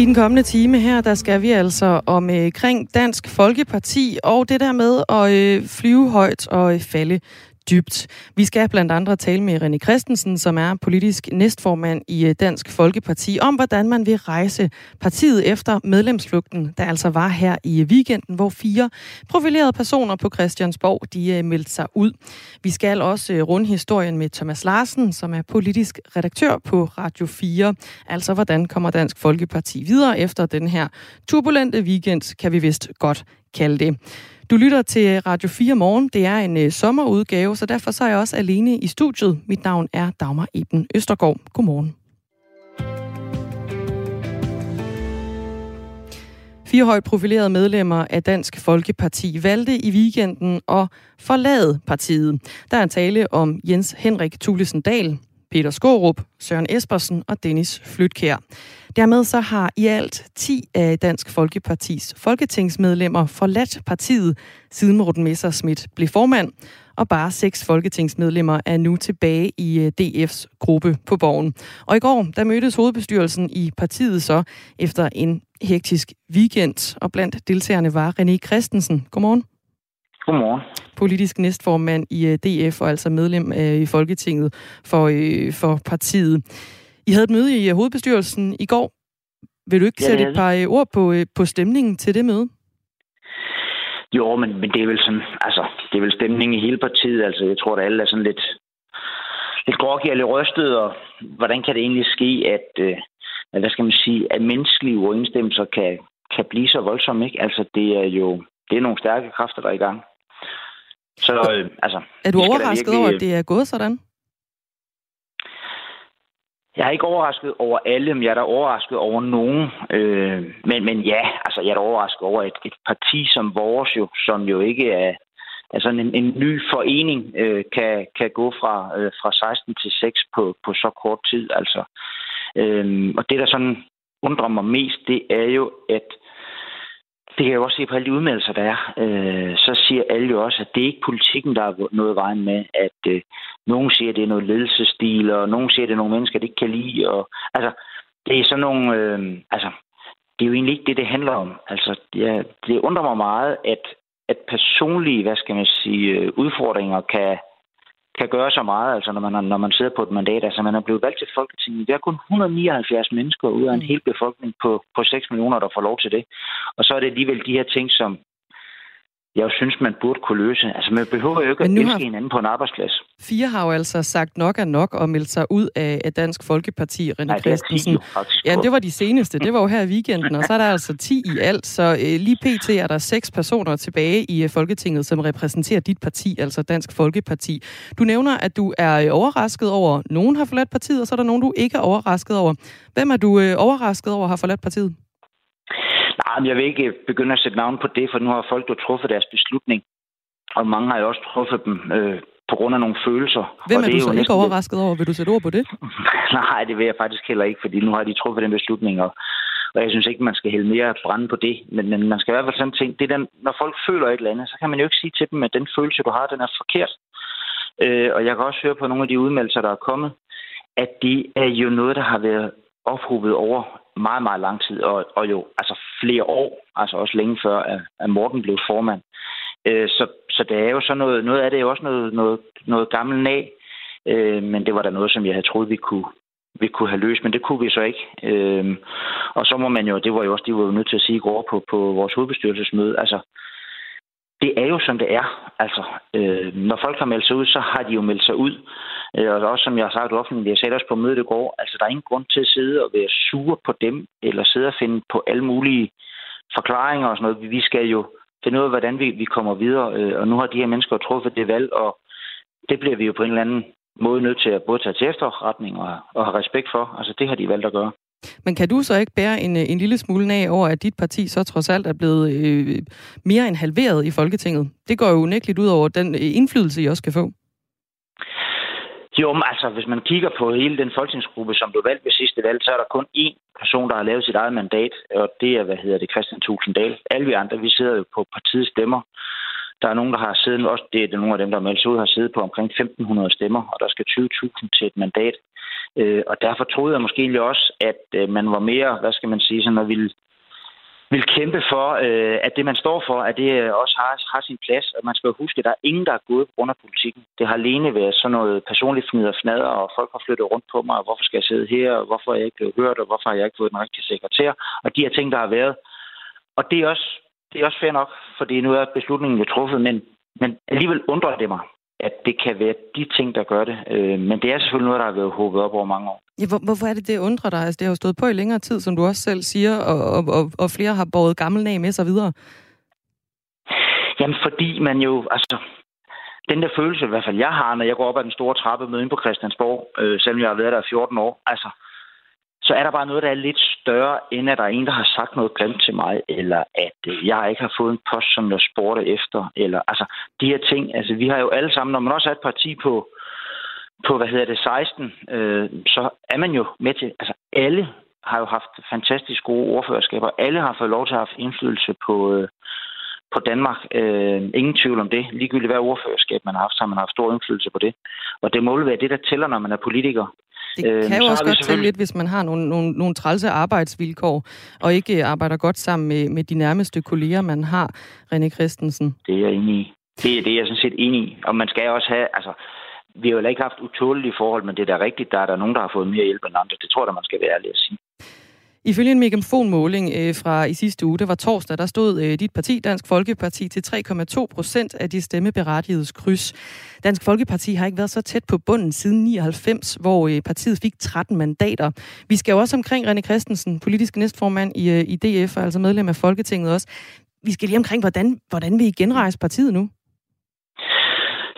I den kommende time her, der skal vi altså omkring øh, Dansk Folkeparti og det der med at øh, flyve højt og øh, falde dybt. Vi skal blandt andre tale med René Christensen, som er politisk næstformand i øh, Dansk Folkeparti, om hvordan man vil rejse partiet efter medlemsflugten, der altså var her i øh, weekenden, hvor fire profilerede personer på Christiansborg, de øh, meldte sig ud. Vi skal også runde historien med Thomas Larsen, som er politisk redaktør på Radio 4. Altså, hvordan kommer Dansk Folkeparti videre efter den her turbulente weekend, kan vi vist godt kalde det. Du lytter til Radio 4 morgen. Det er en øh, sommerudgave, så derfor så er jeg også alene i studiet. Mit navn er Dagmar Eben Østergaard. Godmorgen. Fire højt profilerede medlemmer af Dansk Folkeparti valgte i weekenden at forlade partiet. Der er tale om Jens Henrik Thulesen Dahl, Peter Skorup, Søren Espersen og Dennis Flytkær. Dermed så har i alt 10 af Dansk Folkepartis folketingsmedlemmer forladt partiet, siden Morten Messerschmidt blev formand, og bare seks folketingsmedlemmer er nu tilbage i øh, DF's gruppe på borgen. Og i går, der mødtes hovedbestyrelsen i partiet så efter en hektisk weekend, og blandt deltagerne var René Christensen. Godmorgen. Godmorgen. Politisk næstformand i øh, DF og altså medlem øh, i Folketinget for, for partiet. I havde et møde i hovedbestyrelsen i går. Vil du ikke ja, sætte et par ord på, på stemningen til det møde? Jo, men, men det er vel sådan, altså, det er vel stemningen i hele partiet. Altså, jeg tror, at alle er sådan lidt, lidt groggy og lidt rystet, og hvordan kan det egentlig ske, at, øh, at hvad skal man sige, at menneskelige uoverensstemmelser kan, kan blive så voldsomme, ikke? Altså, det er jo, det er nogle stærke kræfter, der er i gang. Så, øh, altså... Er du overrasket virkelig... over, at det er gået sådan? Jeg er ikke overrasket over alle, men jeg er da overrasket over nogen. Øh, men, men ja, altså jeg er da overrasket over et, et parti som vores jo, som jo ikke er altså en, en ny forening, øh, kan, kan gå fra, øh, fra 16 til 6 på, på så kort tid. Altså. Øh, og det, der sådan undrer mig mest, det er jo, at det kan jeg jo også se på alle de udmeldelser, der er. Øh, så siger alle jo også, at det er ikke politikken, der er noget vejen med. At øh, nogen siger, at det er noget ledelsesstil, og nogen siger, at det er nogle mennesker, de ikke kan lide. Og, altså, det er sådan nogle... Øh, altså, det er jo egentlig ikke det, det handler om. Altså, det, det undrer mig meget, at, at personlige, hvad skal man sige, øh, udfordringer kan, kan gøre så meget, altså når man, når man sidder på et mandat. Altså man er blevet valgt til Folketinget. Der er kun 179 mennesker ud af en hel befolkning på, på 6 millioner, der får lov til det. Og så er det alligevel de her ting, som, jeg synes, man burde kunne løse. Altså, man behøver jo ikke at elske har... hinanden på en arbejdsplads. Fire har jo altså sagt nok er nok og meldt sig ud af, Dansk Folkeparti, René Nej, Christensen. Det ja, det var de seneste. Det var jo her i weekenden, og så er der altså 10 i alt. Så øh, lige pt. er der seks personer tilbage i øh, Folketinget, som repræsenterer dit parti, altså Dansk Folkeparti. Du nævner, at du er øh, overrasket over, nogen har forladt partiet, og så er der nogen, du ikke er overrasket over. Hvem er du øh, overrasket over har forladt partiet? Nej, jeg vil ikke begynde at sætte navn på det, for nu har folk jo truffet deres beslutning. Og mange har jo også truffet dem øh, på grund af nogle følelser. Hvem er, er du så ikke overrasket over? Vil du sætte ord på det? Nej, det vil jeg faktisk heller ikke, fordi nu har de truffet den beslutning, og, og jeg synes ikke, man skal hælde mere brænde på det. Men, men man skal i hvert fald sådan tænke, det er den, når folk føler et eller andet, så kan man jo ikke sige til dem, at den følelse, du har, den er forkert. Øh, og jeg kan også høre på nogle af de udmeldelser, der er kommet, at det er jo noget, der har været ophobet over meget, meget lang tid, og, og jo altså flere år, altså også længe før, at, at Morten blev formand. Øh, så, så det er jo så noget, noget af det er jo også noget, noget, noget gammelt af, øh, men det var da noget, som jeg havde troet, vi kunne, vi kunne have løst, men det kunne vi så ikke. Øh, og så må man jo, det var jo også, de var jo nødt til at sige i går på, på vores hovedbestyrelsesmøde, altså, det er jo, som det er. Altså, øh, når folk har meldt sig ud, så har de jo meldt sig ud. Øh, og også, som jeg har sagt offentligt, jeg sagde også på mødet i går, altså, der er ingen grund til at sidde og være sure på dem, eller sidde og finde på alle mulige forklaringer og sådan noget. Vi skal jo finde ud af, hvordan vi, vi kommer videre. Øh, og nu har de her mennesker truffet det valg, og det bliver vi jo på en eller anden måde nødt til at både tage til efterretning og, og have respekt for. Altså, det har de valgt at gøre. Men kan du så ikke bære en, øh, en lille smule af over, at dit parti så trods alt er blevet øh, mere end halveret i Folketinget? Det går jo unægteligt ud over den øh, indflydelse, I også kan få. Jo, men altså, hvis man kigger på hele den folketingsgruppe, som blev valgt ved sidste valg, så er der kun én person, der har lavet sit eget mandat, og det er, hvad hedder det, Christian Tulsendal. Alle vi andre, vi sidder jo på partiets stemmer. Der er nogen, der har siddet, også det er nogle af dem, der meldt ud, har siddet på omkring 1.500 stemmer, og der skal 20.000 til et mandat. Øh, og derfor troede jeg måske også, at øh, man var mere, hvad skal man sige, sådan at ville vil kæmpe for, øh, at det, man står for, at det øh, også har, har sin plads. Og man skal jo huske, at der er ingen, der er gået på grund af politikken. Det har alene været sådan noget personligt fnider fnader, og folk har flyttet rundt på mig, og hvorfor skal jeg sidde her, og hvorfor er jeg ikke blevet hørt, og hvorfor har jeg ikke fået den rigtige sekretær, og de her ting, der har været. Og det er også, det er også fair nok, fordi nu er beslutningen jo truffet, men, men alligevel undrer det mig, at det kan være de ting, der gør det. Øh, men det er selvfølgelig noget, der har været håbet op over mange år. Ja, hvor, hvorfor er det, det undrer dig? Altså, det har jo stået på i længere tid, som du også selv siger, og, og, og, og flere har båret gammel nag med sig videre. Jamen, fordi man jo, altså, den der følelse, i hvert fald jeg har, når jeg går op ad den store trappe med ind på Christiansborg, øh, selvom jeg har været der i 14 år, altså, så er der bare noget, der er lidt større, end at der er en, der har sagt noget grimt til mig, eller at øh, jeg ikke har fået en post, som jeg spurgte efter, eller altså de her ting. Altså vi har jo alle sammen, når man også er et parti på, på hvad hedder det, 16, øh, så er man jo med til, altså alle har jo haft fantastisk gode ordførerskaber. Alle har fået lov til at have indflydelse på, øh, på Danmark. Øh, ingen tvivl om det. Ligegyldigt hvad ordførerskab man har haft, så har man haft stor indflydelse på det. Og det må være det, der tæller, når man er politiker. Det øh, kan jo også godt tælle lidt, hvis man har nogle, nogle, nogle trælse arbejdsvilkår, og ikke arbejder godt sammen med, med de nærmeste kolleger, man har, René Christensen. Det er jeg enig i. Det er det, jeg sådan set enig i. Og man skal også have, altså, vi har jo ikke haft utålige forhold, men det er da rigtigt, der er der nogen, der har fået mere hjælp end andre. Det tror jeg, man skal være ærlig at sige. Ifølge en megafonmåling øh, fra i sidste uge, det var torsdag, der stod øh, dit parti, Dansk Folkeparti, til 3,2 procent af de stemmeberettigedes kryds. Dansk Folkeparti har ikke været så tæt på bunden siden 99, hvor øh, partiet fik 13 mandater. Vi skal jo også omkring René Christensen, politisk næstformand i, øh, i DF, altså medlem af Folketinget også. Vi skal lige omkring, hvordan, hvordan vi genrejse partiet nu?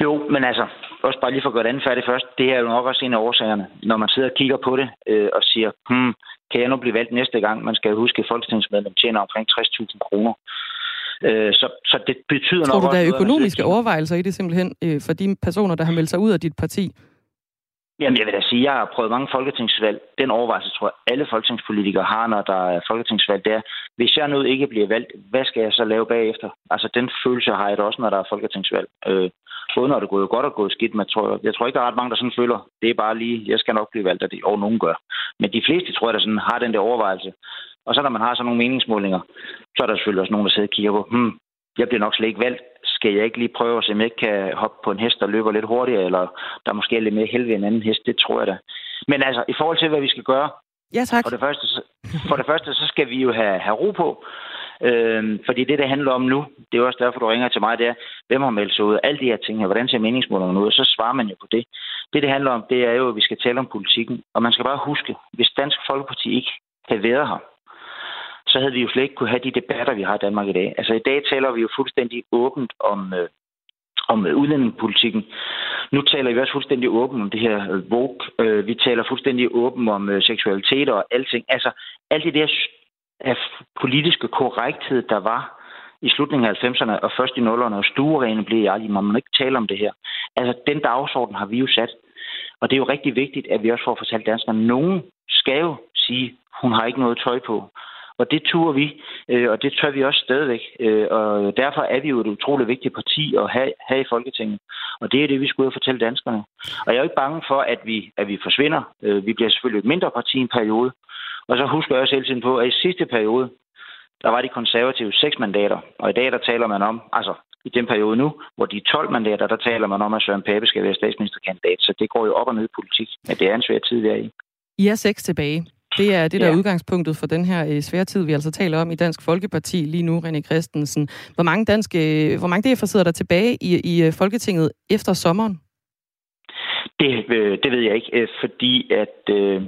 Jo, men altså, også bare lige for at gøre det andet færdigt først, det er jo nok også en af årsagerne, når man sidder og kigger på det øh, og siger, hmm, kan jeg nu blive valgt næste gang? Man skal jo huske, at folketingsmedlem tjener omkring 60.000 kroner. Øh, så, så det betyder Tror nok du, der er økonomiske overvejelser i det simpelthen øh, for de personer, der har meldt sig ud af dit parti? Jamen, jeg vil da sige, jeg har prøvet mange folketingsvalg. Den overvejelse tror jeg, alle folketingspolitikere har, når der er folketingsvalg, det er, hvis jeg nu ikke bliver valgt, hvad skal jeg så lave bagefter? Altså, den følelse har jeg da også, når der er folketingsvalg. Øh, både når det er gået godt og gået skidt, men jeg tror, jeg tror ikke, der er ret mange, der sådan føler, det er bare lige, jeg skal nok blive valgt, og, det, og nogen gør. Men de fleste, tror jeg, der sådan har den der overvejelse. Og så når man har sådan nogle meningsmålinger, så er der selvfølgelig også nogen, der sidder og kigger på, hmm, jeg bliver nok slet ikke valgt. Skal jeg ikke lige prøve at se, om jeg ikke kan hoppe på en hest, der løber lidt hurtigere, eller der måske er lidt mere helvede en anden hest? Det tror jeg da. Men altså, i forhold til, hvad vi skal gøre, Ja, tak. For det første, for det første så skal vi jo have, have ro på. Øh, fordi det, det handler om nu, det er også derfor, du ringer til mig, det er, hvem har meldt sig ud? Alle de her ting her, hvordan ser meningsmålingerne ud? Og så svarer man jo på det. Det, det handler om, det er jo, at vi skal tale om politikken. Og man skal bare huske, hvis Dansk Folkeparti ikke havde været her, så havde vi jo slet ikke kunne have de debatter, vi har i Danmark i dag. Altså i dag taler vi jo fuldstændig åbent om, øh, om øh, udlændingepolitikken. Nu taler vi også fuldstændig åbent om det her øh, Øh, vi taler fuldstændig åbent om øh, seksualitet og alting. Altså alt det der af politiske korrekthed, der var i slutningen af 90'erne og først i 0'erne, og stuerene blev jeg, man må ikke tale om det her. Altså, den dagsorden har vi jo sat. Og det er jo rigtig vigtigt, at vi også får fortalt danskerne, at nogen skal jo sige, hun har ikke noget tøj på. Og det turer vi, øh, og det tør vi også stadigvæk. Øh, og derfor er vi jo et utroligt vigtigt parti at have, have i Folketinget. Og det er det, vi skulle ud fortælle danskerne. Og jeg er jo ikke bange for, at vi, at vi forsvinder. Øh, vi bliver selvfølgelig et mindre parti i en periode. Og så husker jeg også hele tiden på, at i sidste periode, der var de konservative seks mandater. Og i dag, der taler man om, altså i den periode nu, hvor de er 12 mandater, der taler man om, at Søren Pape skal være statsministerkandidat. Så det går jo op og ned i politik. Men det er en svær tid, vi er i. I er seks tilbage. Det er det, der ja. er udgangspunktet for den her øh, svære tid, vi altså taler om i Dansk Folkeparti lige nu, René Christensen. Hvor mange, danske, hvor mange DF'er sidder der tilbage i, i øh, Folketinget efter sommeren? Det, øh, det ved jeg ikke, fordi at øh,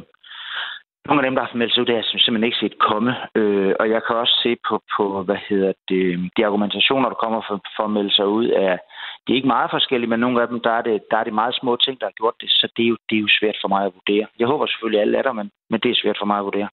nogle af dem, der har meldt sig ud, det har jeg simpelthen ikke set komme. Øh, og jeg kan også se på, på hvad hedder det, de argumentationer, der kommer for, for at melde sig ud, er, de er ikke meget forskellige, men nogle af dem, der er, det, der er det meget små ting, der har gjort det, så det er jo, det er jo svært for mig at vurdere. Jeg håber selvfølgelig, at alle er der, men, men det er svært for mig at vurdere.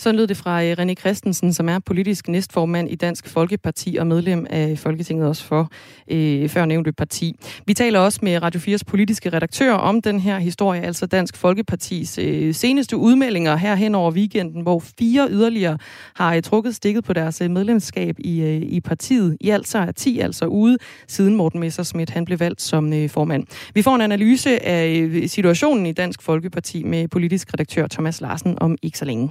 Så lød det fra øh, René Christensen, som er politisk næstformand i Dansk Folkeparti og medlem af Folketinget også for øh, førnævnte parti. Vi taler også med Radio 4's politiske redaktør om den her historie, altså Dansk Folkepartis øh, seneste udmeldinger her hen over weekenden, hvor fire yderligere har øh, trukket stikket på deres øh, medlemskab i, øh, i partiet. I alt så er 10 altså ude, siden Morten Messersmith han blev valgt som øh, formand. Vi får en analyse af øh, situationen i Dansk Folkeparti med politisk redaktør Thomas Larsen om ikke så længe.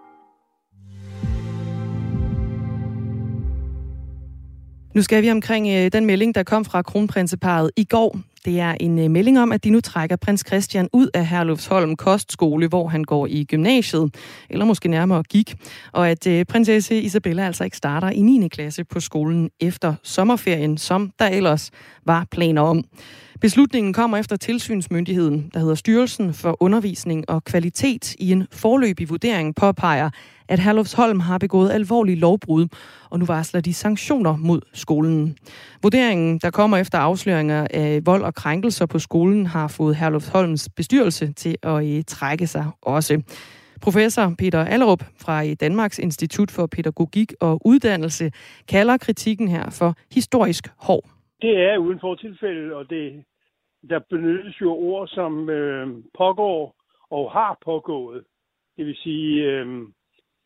Nu skal vi omkring øh, den melding, der kom fra kronprinseparet i går. Det er en øh, melding om, at de nu trækker prins Christian ud af Herlufsholm Kostskole, hvor han går i gymnasiet, eller måske nærmere gik, og at øh, prinsesse Isabella altså ikke starter i 9. klasse på skolen efter sommerferien, som der ellers var planer om. Beslutningen kommer efter tilsynsmyndigheden, der hedder Styrelsen for Undervisning og Kvalitet, i en forløbig vurdering påpeger, at Herlufsholm har begået alvorlige lovbrud, og nu varsler de sanktioner mod skolen. Vurderingen, der kommer efter afsløringer af vold og krænkelser på skolen, har fået Herlufsholms bestyrelse til at øh, trække sig også. Professor Peter Allerup fra øh, Danmarks Institut for Pædagogik og Uddannelse kalder kritikken her for historisk hård. Det er uden for tilfælde, og det, der benyttes jo ord som øh, pågår og har pågået. Det vil sige, øh,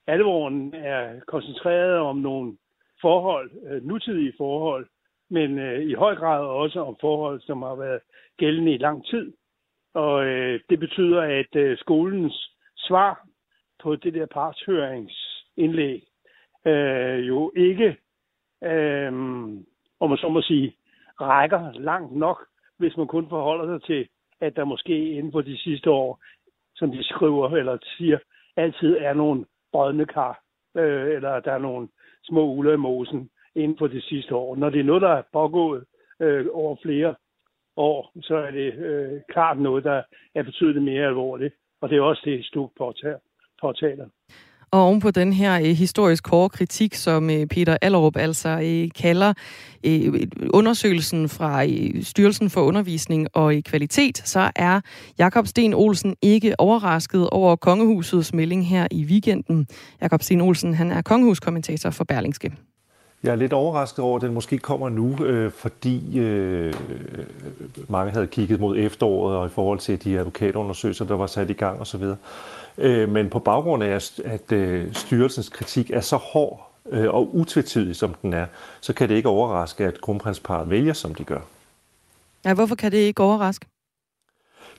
alvoren er koncentreret om nogle forhold, øh, nutidige forhold, men øh, i høj grad også om forhold, som har været gældende i lang tid. Og øh, det betyder, at øh, skolens svar på det der partshøringsindlæg øh, jo ikke, øh, om man så må sige, rækker langt nok, hvis man kun forholder sig til, at der måske inden for de sidste år, som de skriver eller siger, altid er nogle brødne kar, øh, eller der er nogle små uler i mosen inden for de sidste år. Når det er noget, der er pågået øh, over flere år, så er det øh, klart noget, der er betydeligt mere alvorligt. Og det er også det, Stuk påtaler. Og oven på den her øh, historisk hårde kritik, som øh, Peter Allerup altså øh, kalder øh, undersøgelsen fra øh, Styrelsen for Undervisning og øh, Kvalitet, så er Jakob Sten Olsen ikke overrasket over kongehusets melding her i weekenden. Jakob Sten Olsen, han er kongehuskommentator for Berlingske. Jeg er lidt overrasket over, at den måske kommer nu, øh, fordi øh, mange havde kigget mod efteråret og i forhold til de advokatundersøgelser, der var sat i gang osv. Øh, men på baggrund af, at øh, styrelsens kritik er så hård øh, og utvetydig, som den er, så kan det ikke overraske, at kronprinsparet vælger, som de gør. Ja, hvorfor kan det ikke overraske?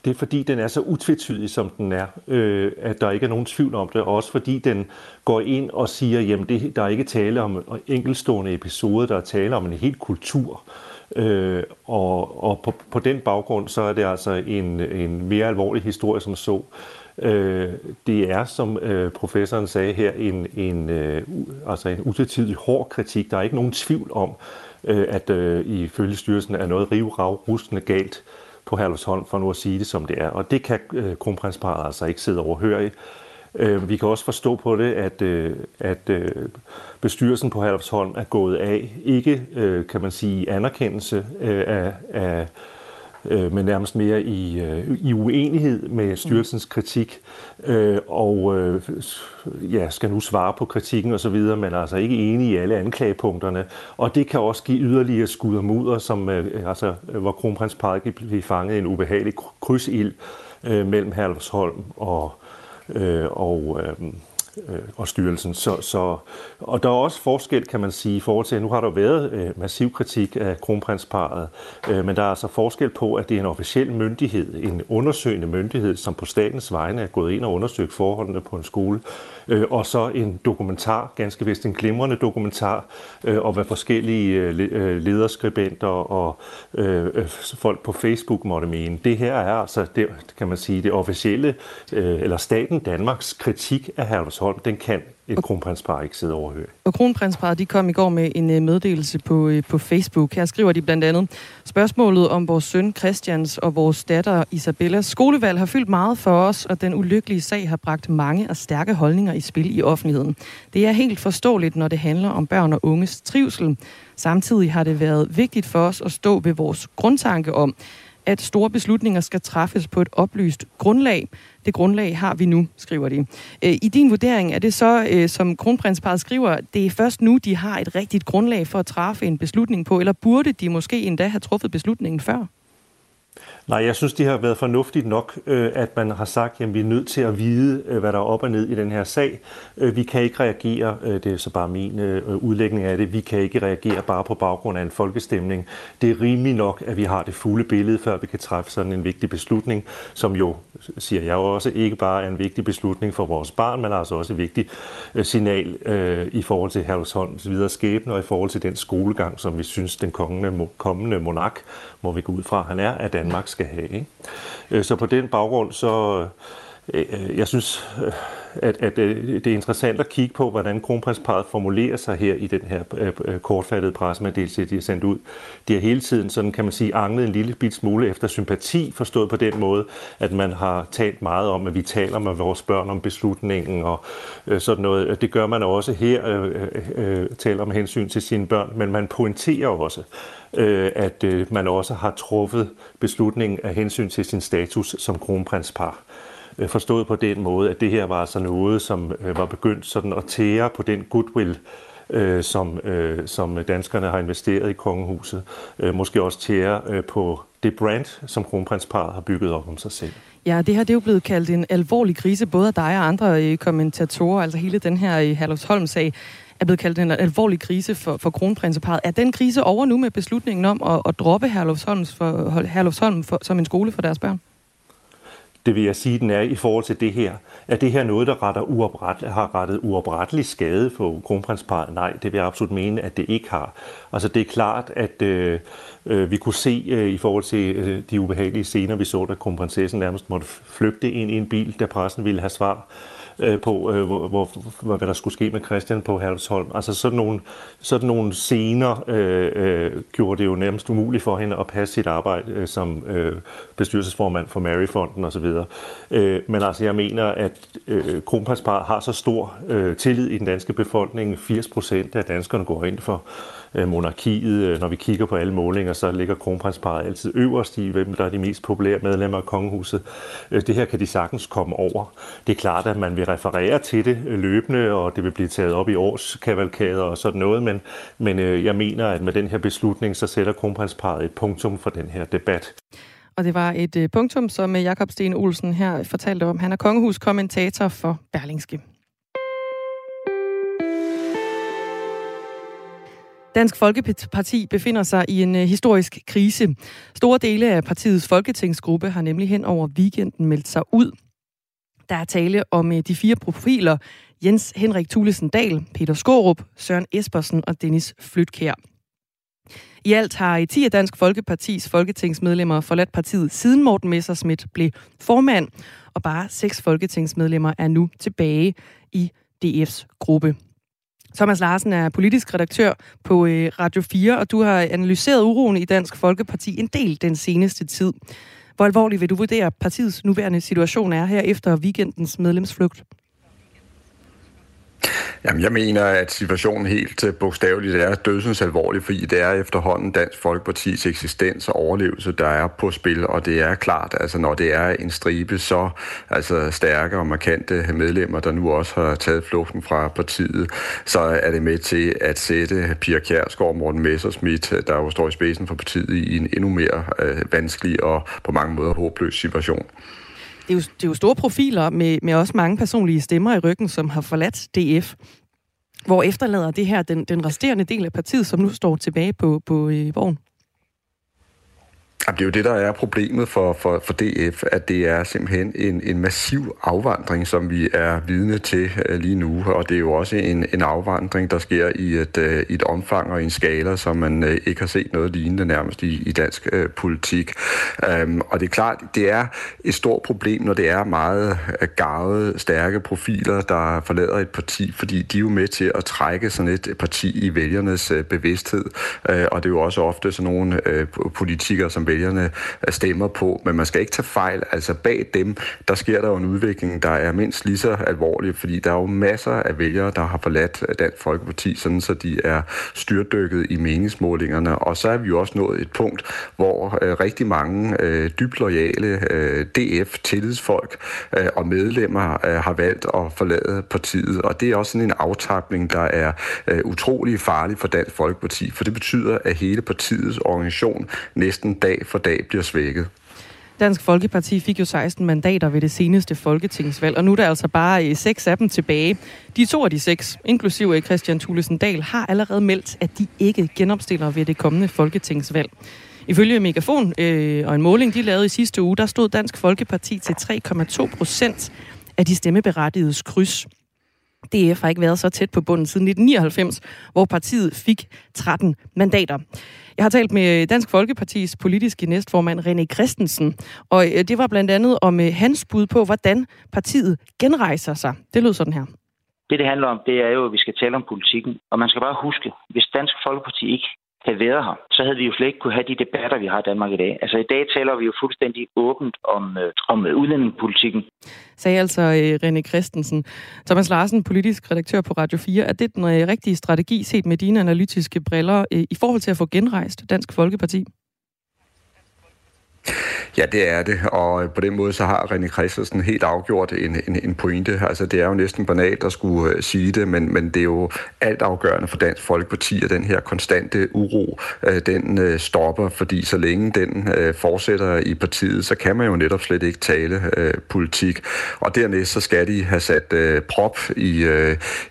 Det er fordi, den er så utvetydig, som den er, øh, at der ikke er nogen tvivl om det. Og også fordi den går ind og siger, at der er ikke tale om enkelstående episoder, der er tale om en hel kultur. Øh, og og på, på den baggrund, så er det altså en, en mere alvorlig historie som så. Øh, det er, som øh, professoren sagde her, en, en, øh, altså en utvetydig hård kritik. Der er ikke nogen tvivl om, øh, at øh, ifølge styrelsen er noget rivrav rustende galt på Herlufsholm, for nu at sige det som det er. Og det kan øh, kronprinsparet altså ikke sidde overhørigt. i. Øh, vi kan også forstå på det, at, øh, at øh, bestyrelsen på Herlufsholm er gået af, ikke øh, kan man sige anerkendelse øh, af, af øh, men nærmest mere i, øh, i uenighed med styrelsens kritik, øh, og øh, ja, skal nu svare på kritikken osv., men er altså ikke enige i alle anklagepunkterne. Og det kan også give yderligere skud og mudder, som, øh, altså, hvor kronprinsparet blive fanget i en ubehagelig krydsild øh, mellem Herlufsholm og, øh, og øh, øh, og styrelsen. Så, så, og der er også forskel, kan man sige, i forhold til, at nu har der været øh, massiv kritik af kronprinsparet, øh, men der er altså forskel på, at det er en officiel myndighed, en undersøgende myndighed, som på statens vegne er gået ind og undersøgt forholdene på en skole, øh, og så en dokumentar, ganske vist en glimrende dokumentar, øh, og hvad forskellige øh, øh, lederskribenter og øh, øh folk på Facebook måtte mene. Det her er altså, det, kan man sige, det officielle, øh, eller staten Danmarks kritik af Herlevsholm Herlufsholm, den kan et kronprinspar ikke sidde overhørig. Og kronprinsparet de kom i går med en øh, meddelelse på, øh, på Facebook. Her skriver de blandt andet, spørgsmålet om vores søn Christians og vores datter Isabellas skolevalg har fyldt meget for os, og den ulykkelige sag har bragt mange og stærke holdninger i spil i offentligheden. Det er helt forståeligt, når det handler om børn og unges trivsel. Samtidig har det været vigtigt for os at stå ved vores grundtanke om, at store beslutninger skal træffes på et oplyst grundlag. Det grundlag har vi nu, skriver de. Øh, I din vurdering er det så, øh, som kronprinsparet skriver, det er først nu, de har et rigtigt grundlag for at træffe en beslutning på, eller burde de måske endda have truffet beslutningen før? Nej, jeg synes, det har været fornuftigt nok, øh, at man har sagt, at vi er nødt til at vide, øh, hvad der er op og ned i den her sag. Øh, vi kan ikke reagere, det er så bare min udlægning af det, vi kan ikke reagere bare på baggrund af en folkestemning. Det er rimeligt nok, at vi har det fulde billede, før vi kan træffe sådan en vigtig beslutning, som jo, siger jeg også, ikke bare er en vigtig beslutning for vores barn, men altså også et vigtigt signal i forhold til Herlevsholms videre skæbne og i forhold til den skolegang, som vi synes, den kommende, kommende monark, må vi gå ud fra, han er, at Danmark skal have. Ikke? Øh, så på den baggrund, så øh, øh jeg synes, øh, at, at øh, det er interessant at kigge på, hvordan kronprinsparet formulerer sig her i den her øh, øh, kortfattede pressemeddelelse, de har sendt ud. De har hele tiden, sådan kan man sige, anglet en lille bit smule efter sympati, forstået på den måde, at man har talt meget om, at vi taler med vores børn om beslutningen og sådan noget. Det gør man også her, taler om hensyn til sine børn, men man pointerer også, øh, at øh, man også har truffet beslutningen af hensyn til sin status som kronprinspar. Øh, forstået på den måde, at det her var altså noget, som øh, var begyndt sådan at tære på den goodwill, øh, som, øh, som danskerne har investeret i kongehuset. Øh, måske også tære øh, på det brand, som kronprinsparet har bygget op om sig selv. Ja, det her det er jo blevet kaldt en alvorlig krise, både af dig og andre øh, kommentatorer, altså hele den her i Herlufsholm-sag er blevet kaldt en alvorlig krise for, for kronprinseparet. Er den krise over nu med beslutningen om at, at droppe Herlufsholm, for, Herlufsholm for, som en skole for deres børn? Det vil jeg sige, den er i forhold til det her. Er det her noget, der retter uopret, har rettet uoprettelig skade for kronprinsparet? Nej, det vil jeg absolut mene, at det ikke har. Altså det er klart, at øh, øh, vi kunne se øh, i forhold til øh, de ubehagelige scener, vi så, da kronprinsessen nærmest måtte flygte ind i en bil, da pressen ville have svar øh, på, øh, hvor, hvor, hvad der skulle ske med Christian på Halvsholm. Altså sådan nogle, sådan nogle scener øh, øh, gjorde det jo nærmest umuligt for hende at passe sit arbejde øh, som øh, bestyrelsesformand for Maryfonden osv. Øh, men altså jeg mener, at øh, kronprinspar har så stor øh, tillid i den danske befolkning. 80 procent af danskerne går ind for Øh, monarkiet. Øh, når vi kigger på alle målinger, så ligger kronprinsparet altid øverst i, hvem der er de mest populære medlemmer af kongehuset. Øh, det her kan de sagtens komme over. Det er klart, at man vil referere til det løbende, og det vil blive taget op i årskavalkader og sådan noget, men, men jeg mener, at med den her beslutning, så sætter kronprinsparet et punktum for den her debat. Og det var et punktum, som Jakob Sten Olsen her fortalte om. Han er kongehuskommentator for Berlingske. Dansk Folkeparti befinder sig i en øh, historisk krise. Store dele af partiets folketingsgruppe har nemlig hen over weekenden meldt sig ud. Der er tale om øh, de fire profiler Jens Henrik Thulesen Dahl, Peter Skorup, Søren Espersen og Dennis Flytkær. I alt har øh, i 10 af Dansk Folkepartis folketingsmedlemmer forladt partiet siden Morten Messerschmidt blev formand, og bare seks folketingsmedlemmer er nu tilbage i DF's gruppe. Thomas Larsen er politisk redaktør på øh, Radio 4, og du har analyseret uroen i Dansk Folkeparti en del den seneste tid. Hvor alvorlig vil du vurdere, partiets nuværende situation er her efter weekendens medlemsflugt? Jamen, jeg mener, at situationen helt øh, bogstaveligt er dødsens alvorlig, fordi det er efterhånden Dansk Folkepartis eksistens og overlevelse, der er på spil, og det er klart, altså når det er en stribe så altså stærke og markante medlemmer, der nu også har taget flugten fra partiet, så er det med til at sætte Pia Kjærsgaard og Morten Messerschmidt, øh, der jo står i spidsen for partiet, i en endnu mere øh, vanskelig og på mange måder håbløs situation det er jo, det er jo store profiler med, med også mange personlige stemmer i ryggen, som har forladt DF. Hvor efterlader det her den, den resterende del af partiet, som nu står tilbage på, på øh, vogn? Det er jo det, der er problemet for, for, for DF, at det er simpelthen en, en massiv afvandring, som vi er vidne til øh, lige nu, og det er jo også en, en afvandring, der sker i et, øh, et omfang og en skala, som man øh, ikke har set noget lignende nærmest i, i dansk øh, politik. Um, og det er klart, det er et stort problem, når det er meget garvede, stærke profiler, der forlader et parti, fordi de er jo med til at trække sådan et parti i vælgernes øh, bevidsthed, uh, og det er jo også ofte sådan nogle øh, politikere, som vælgerne stemmer på, men man skal ikke tage fejl. Altså bag dem, der sker der jo en udvikling, der er mindst lige så alvorlig, fordi der er jo masser af vælgere, der har forladt Dansk Folkeparti, sådan så de er styrdykket i meningsmålingerne. Og så er vi jo også nået et punkt, hvor øh, rigtig mange øh, dybt lojale øh, DF-tillidsfolk øh, og medlemmer øh, har valgt at forlade partiet. Og det er også sådan en aftapning, der er øh, utrolig farlig for Dansk Folkeparti, for det betyder, at hele partiets organisation næsten dag for dag bliver svækket. Dansk Folkeparti fik jo 16 mandater ved det seneste folketingsvalg, og nu er der altså bare eh, seks af dem tilbage. De to af de seks, inklusive eh, Christian Thulesen Dahl, har allerede meldt, at de ikke genopstiller ved det kommende folketingsvalg. Ifølge Megafon øh, og en måling, de lavede i sidste uge, der stod Dansk Folkeparti til 3,2 procent af de stemmeberettigedes kryds. DF har ikke været så tæt på bunden siden 1999, hvor partiet fik 13 mandater. Jeg har talt med Dansk Folkepartis politiske næstformand René Christensen, og øh, det var blandt andet om øh, hans bud på, hvordan partiet genrejser sig. Det lød sådan her. Det, det handler om, det er jo, at vi skal tale om politikken. Og man skal bare huske, hvis Dansk Folkeparti ikke havde været her, så havde vi jo slet ikke kunne have de debatter, vi har i Danmark i dag. Altså i dag taler vi jo fuldstændig åbent om, øh, om øh, udlændingepolitikken. Sagde altså øh, René Christensen. Thomas Larsen, politisk redaktør på Radio 4. Er det den øh, rigtige strategi set med dine analytiske briller øh, i forhold til at få genrejst Dansk Folkeparti? Ja, det er det, og øh, på den måde så har René Christensen helt afgjort en, en, en pointe. Altså, det er jo næsten banalt at skulle øh, sige det, men, men det er jo alt afgørende for Dansk Folkeparti, at den her konstante uro, øh, den stopper, fordi så længe den fortsætter i partiet, så kan man jo netop slet ikke tale politik. Og dernæst så skal de have sat prop i,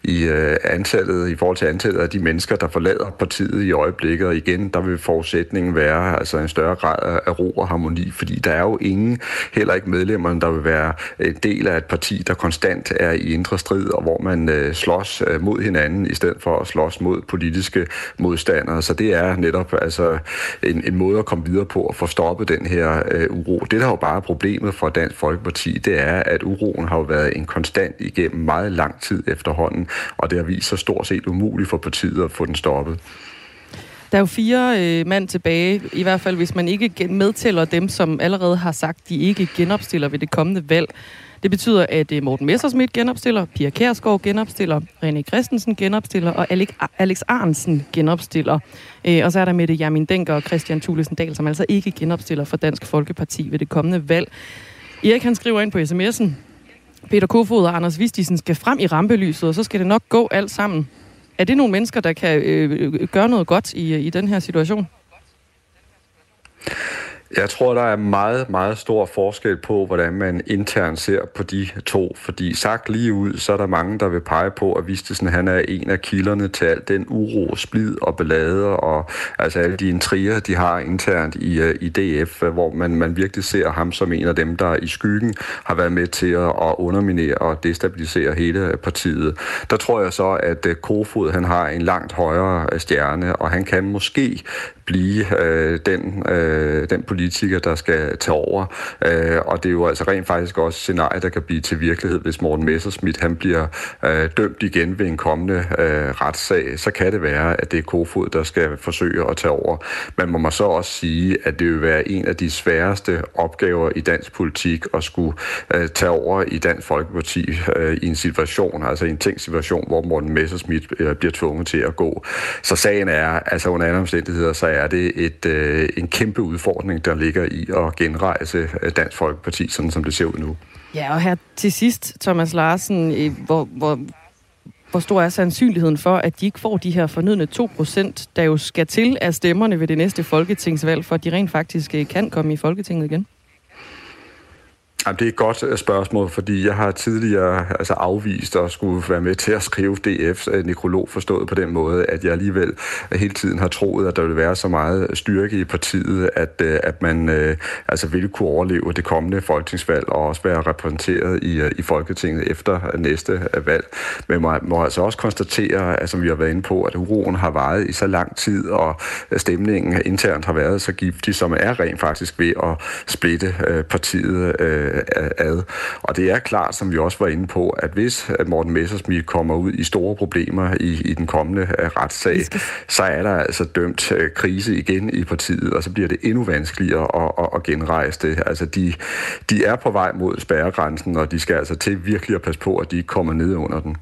i antallet, i forhold til antallet af de mennesker, der forlader partiet i øjeblikket, og igen, der vil forudsætningen være altså en større grad af ro og harmoni, fordi der er jo ingen, heller ikke medlemmerne, der vil være en del af et parti, der konstant er i indre strid, og hvor man øh, slås øh, mod hinanden, i stedet for at slås mod politiske modstandere. Så det er netop altså, en, en måde at komme videre på at få stoppet den her øh, uro. Det, der jo bare er problemet for Dansk Folkeparti, det er, at uroen har jo været en konstant igennem meget lang tid efterhånden, og det har vist sig stort set umuligt for partiet at få den stoppet. Der er jo fire øh, mand tilbage, i hvert fald hvis man ikke medtæller dem, som allerede har sagt, de ikke genopstiller ved det kommende valg. Det betyder, at øh, Morten Messersmith genopstiller, Pia Kærsgaard genopstiller, René Christensen genopstiller og Alex Arnsen genopstiller. Øh, og så er der Mette Jamin Denker og Christian Thulesen Dahl, som altså ikke genopstiller for Dansk Folkeparti ved det kommende valg. Erik han skriver ind på sms'en, Peter Kofod og Anders Vistisen skal frem i rampelyset, og så skal det nok gå alt sammen. Er det nogle mennesker, der kan øh, øh gøre noget godt i, øh, i den her situation? Jeg tror, der er meget, meget stor forskel på, hvordan man internt ser på de to. Fordi sagt lige ud, så er der mange, der vil pege på, at Vistesen han er en af kilderne til al den uro, splid og ballade, og altså alle de intriger, de har internt i, øh, i DF, hvor man, man virkelig ser ham som en af dem, der i skyggen har været med til at, underminere og destabilisere hele partiet. Der tror jeg så, at øh, Kofod han har en langt højere øh, stjerne, og han kan måske blive øh, den, øh, den politiker, der skal tage over. Øh, og det er jo altså rent faktisk også scenarie, der kan blive til virkelighed, hvis Morten Messerschmidt han bliver øh, dømt igen ved en kommende øh, retssag. Så kan det være, at det er Kofod, der skal forsøge at tage over. Men man må så også sige, at det vil være en af de sværeste opgaver i dansk politik at skulle øh, tage over i Dansk Folkeparti øh, i en situation, altså i en tænkt situation, hvor Morten Messerschmidt øh, bliver tvunget til at gå. Så sagen er, altså under andre omstændigheder, så er det et, øh, en kæmpe udfordring, der ligger i at genrejse øh, Dansk Folkeparti, sådan som det ser ud nu. Ja, og her til sidst, Thomas Larsen, hvor, hvor, hvor stor er sandsynligheden for, at de ikke får de her fornødne 2%, der jo skal til af stemmerne ved det næste folketingsvalg, for at de rent faktisk øh, kan komme i Folketinget igen? Jamen, det er et godt øh, spørgsmål, fordi jeg har tidligere altså, afvist at skulle være med til at skrive DF's øh, nekrolog forstået på den måde, at jeg alligevel øh, hele tiden har troet, at der ville være så meget styrke i partiet, at, at man altså, ville kunne overleve det kommende folketingsvalg og også være repræsenteret i, i Folketinget efter næste valg. Men man må altså også konstatere, at, som vi har været inde på, at uroen har varet i så lang tid, og stemningen internt har været så giftig, som er rent faktisk ved at splitte partiet øh, ad. Og det er klart, som vi også var inde på, at hvis Morten Messersmith kommer ud i store problemer i, i den kommende øh, retssag, så er der altså dømt øh, krise igen i partiet, og så bliver det endnu vanskeligere at, at, at genrejse det. Altså de, de er på vej mod spærregrænsen, og de skal altså til virkelig at passe på, at de ikke kommer ned under den.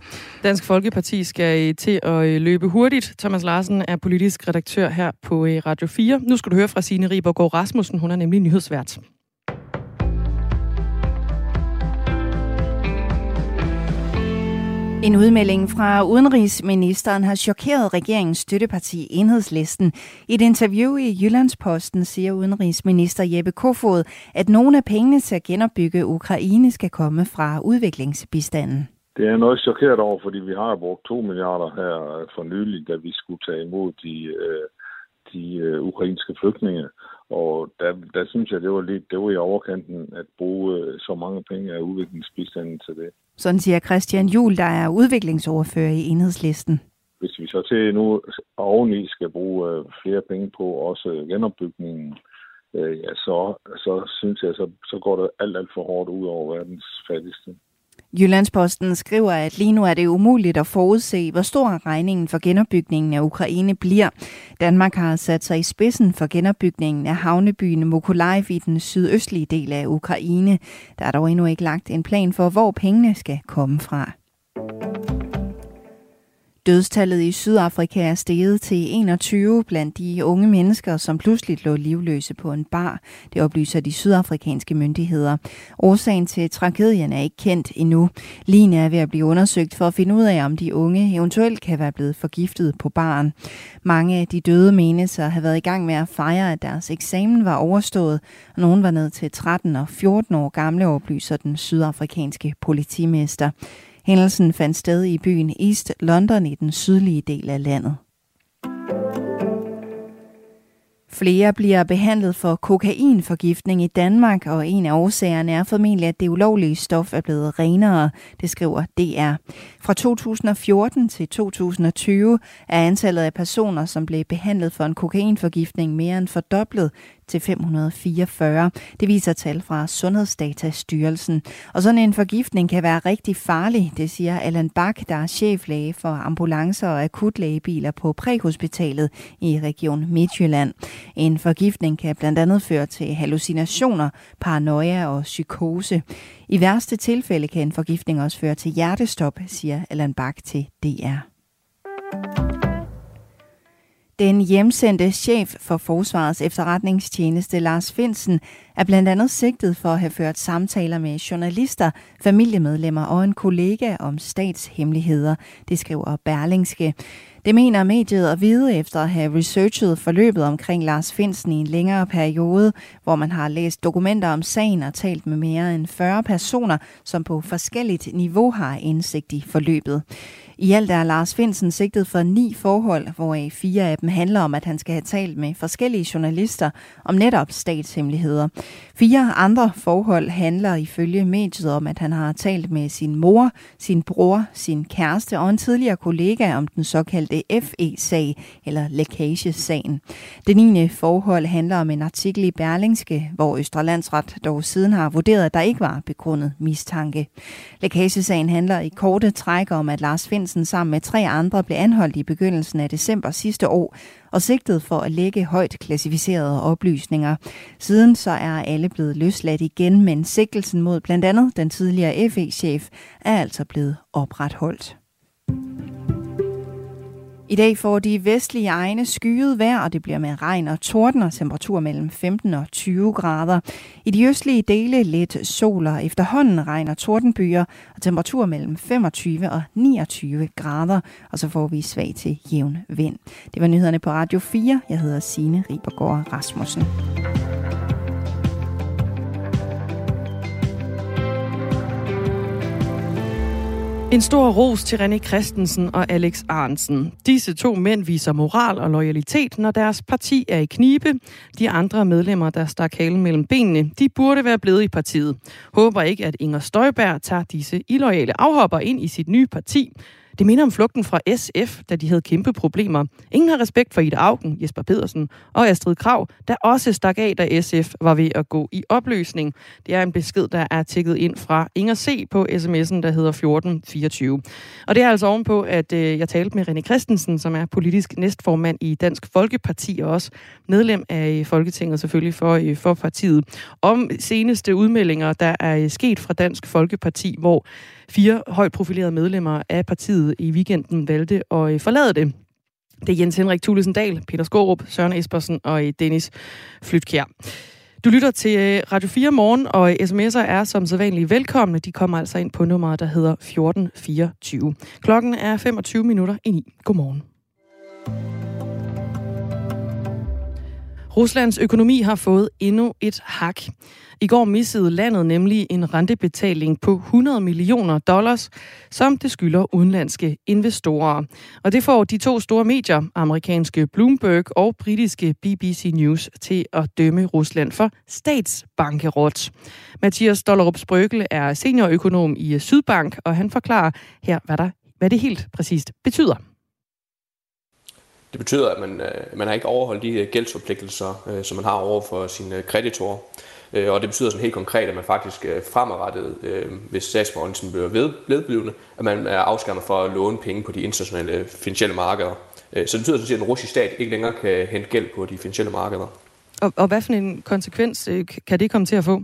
Dansk Folkeparti skal til at løbe hurtigt. Thomas Larsen er politisk redaktør her på Radio 4. Nu skal du høre fra Signe Ribergaard Rasmussen. Hun er nemlig nyhedsvært. En udmelding fra udenrigsministeren har chokeret regeringens støtteparti Enhedslisten. I et interview i Jyllandsposten siger udenrigsminister Jeppe Kofod, at nogle af pengene til at genopbygge Ukraine skal komme fra udviklingsbistanden. Det er noget chokeret over, fordi vi har brugt 2 milliarder her for nylig, da vi skulle tage imod de, øh, de øh, ukrainske flygtninge. Og der, der synes jeg, det var lidt det var i overkanten at bruge øh, så mange penge af udviklingsbistanden til det. Sådan siger Christian Juhl, der er udviklingsordfører i enhedslisten. Hvis vi så til nu oveni skal bruge øh, flere penge på også genopbygningen, øh, ja, så, så synes jeg, så, så går det alt, alt for hårdt ud over verdens fattigste. Jyllandsposten skriver, at lige nu er det umuligt at forudse, hvor stor regningen for genopbygningen af Ukraine bliver. Danmark har sat sig i spidsen for genopbygningen af havnebyen Mykolaiv i den sydøstlige del af Ukraine. Der er dog endnu ikke lagt en plan for, hvor pengene skal komme fra. Dødstallet i Sydafrika er steget til 21 blandt de unge mennesker, som pludselig lå livløse på en bar. Det oplyser de sydafrikanske myndigheder. Årsagen til tragedien er ikke kendt endnu. Lige er ved at blive undersøgt for at finde ud af, om de unge eventuelt kan være blevet forgiftet på baren. Mange af de døde menes at have været i gang med at fejre, at deres eksamen var overstået, og nogen var ned til 13 og 14 år gamle, oplyser den sydafrikanske politimester. Hændelsen fandt sted i byen East London i den sydlige del af landet. Flere bliver behandlet for kokainforgiftning i Danmark, og en af årsagerne er formentlig, at det ulovlige stof er blevet renere, det skriver DR. Fra 2014 til 2020 er antallet af personer, som blev behandlet for en kokainforgiftning mere end fordoblet til 544. Det viser tal fra Sundhedsdatastyrelsen. Og sådan en forgiftning kan være rigtig farlig, det siger Allan Bak, der er cheflæge for ambulancer og akutlægebiler på præhospitalet i Region Midtjylland. En forgiftning kan blandt andet føre til hallucinationer, paranoia og psykose. I værste tilfælde kan en forgiftning også føre til hjertestop, siger Allan Bak til DR. Den hjemsendte chef for Forsvarets efterretningstjeneste, Lars Finsen, er blandt andet sigtet for at have ført samtaler med journalister, familiemedlemmer og en kollega om statshemmeligheder, det skriver Berlingske. Det mener mediet at vide efter at have researchet forløbet omkring Lars Finsen i en længere periode, hvor man har læst dokumenter om sagen og talt med mere end 40 personer, som på forskelligt niveau har indsigt i forløbet. I alt er Lars Finsen sigtet for ni forhold, hvoraf fire af dem handler om, at han skal have talt med forskellige journalister om netop statshemmeligheder. Fire andre forhold handler ifølge mediet om, at han har talt med sin mor, sin bror, sin kæreste og en tidligere kollega om den såkaldte FE-sag, eller lækagesagen. Det 9. forhold handler om en artikel i Berlingske, hvor Østrelandsret dog siden har vurderet, at der ikke var begrundet mistanke. Lækagesagen handler i korte træk om, at Lars Finsen sammen med tre andre blev anholdt i begyndelsen af december sidste år, og sigtet for at lægge højt klassificerede oplysninger. Siden så er alle blevet løsladt igen, men sigtelsen mod blandt andet den tidligere FE-chef er altså blevet opretholdt. I dag får de vestlige egne skyet vejr, og det bliver med regn og torden og temperatur mellem 15 og 20 grader. I de østlige dele lidt sol og efterhånden regn og tordenbyer, og temperatur mellem 25 og 29 grader, og så får vi svag til jævn vind. Det var nyhederne på Radio 4. Jeg hedder Signe Ribergaard Rasmussen. En stor ros til René Christensen og Alex Arnsen. Disse to mænd viser moral og loyalitet, når deres parti er i knibe. De andre medlemmer, der stak halen mellem benene, de burde være blevet i partiet. Håber ikke, at Inger Støjberg tager disse illoyale afhopper ind i sit nye parti. Det minder om flugten fra SF, da de havde kæmpe problemer. Ingen har respekt for Ida Augen, Jesper Pedersen og Astrid Krav, der også stak af, da SF var ved at gå i opløsning. Det er en besked, der er tækket ind fra Inger C. på sms'en, der hedder 1424. Og det er altså ovenpå, at øh, jeg talte med René Christensen, som er politisk næstformand i Dansk Folkeparti og også medlem af øh, Folketinget selvfølgelig for, øh, for partiet, om seneste udmeldinger, der er sket fra Dansk Folkeparti, hvor Fire højt profilerede medlemmer af partiet i weekenden valgte at øh, forlade det. Det er Jens Henrik Thulesen Dahl, Peter Skorup, Søren Espersen og øh, Dennis Flytkjær. Du lytter til øh, Radio 4 morgen, og sms'er er som sædvanligt velkomne. De kommer altså ind på nummeret, der hedder 1424. Klokken er 25 minutter i 9. Godmorgen. Ruslands økonomi har fået endnu et hak. I går missede landet nemlig en rentebetaling på 100 millioner dollars, som det skylder udenlandske investorer. Og det får de to store medier, amerikanske Bloomberg og britiske BBC News, til at dømme Rusland for statsbankerot. Mathias Dollerup Sprøgel er seniorøkonom i Sydbank, og han forklarer her, hvad, der, hvad det helt præcist betyder. Det betyder, at man, øh, man har ikke overholdt de gældsforpligtelser, øh, som man har over for sine kreditorer. Øh, og det betyder sådan helt konkret, at man faktisk fremadrettet, hvis sagsforholdelsen bliver vedblivende, at man er afskærmet for at låne penge på de internationale finansielle markeder. Så det betyder sådan set, at den russiske stat ikke længere kan hente gæld på de finansielle markeder. Og, og hvad for en konsekvens kan det komme til at få?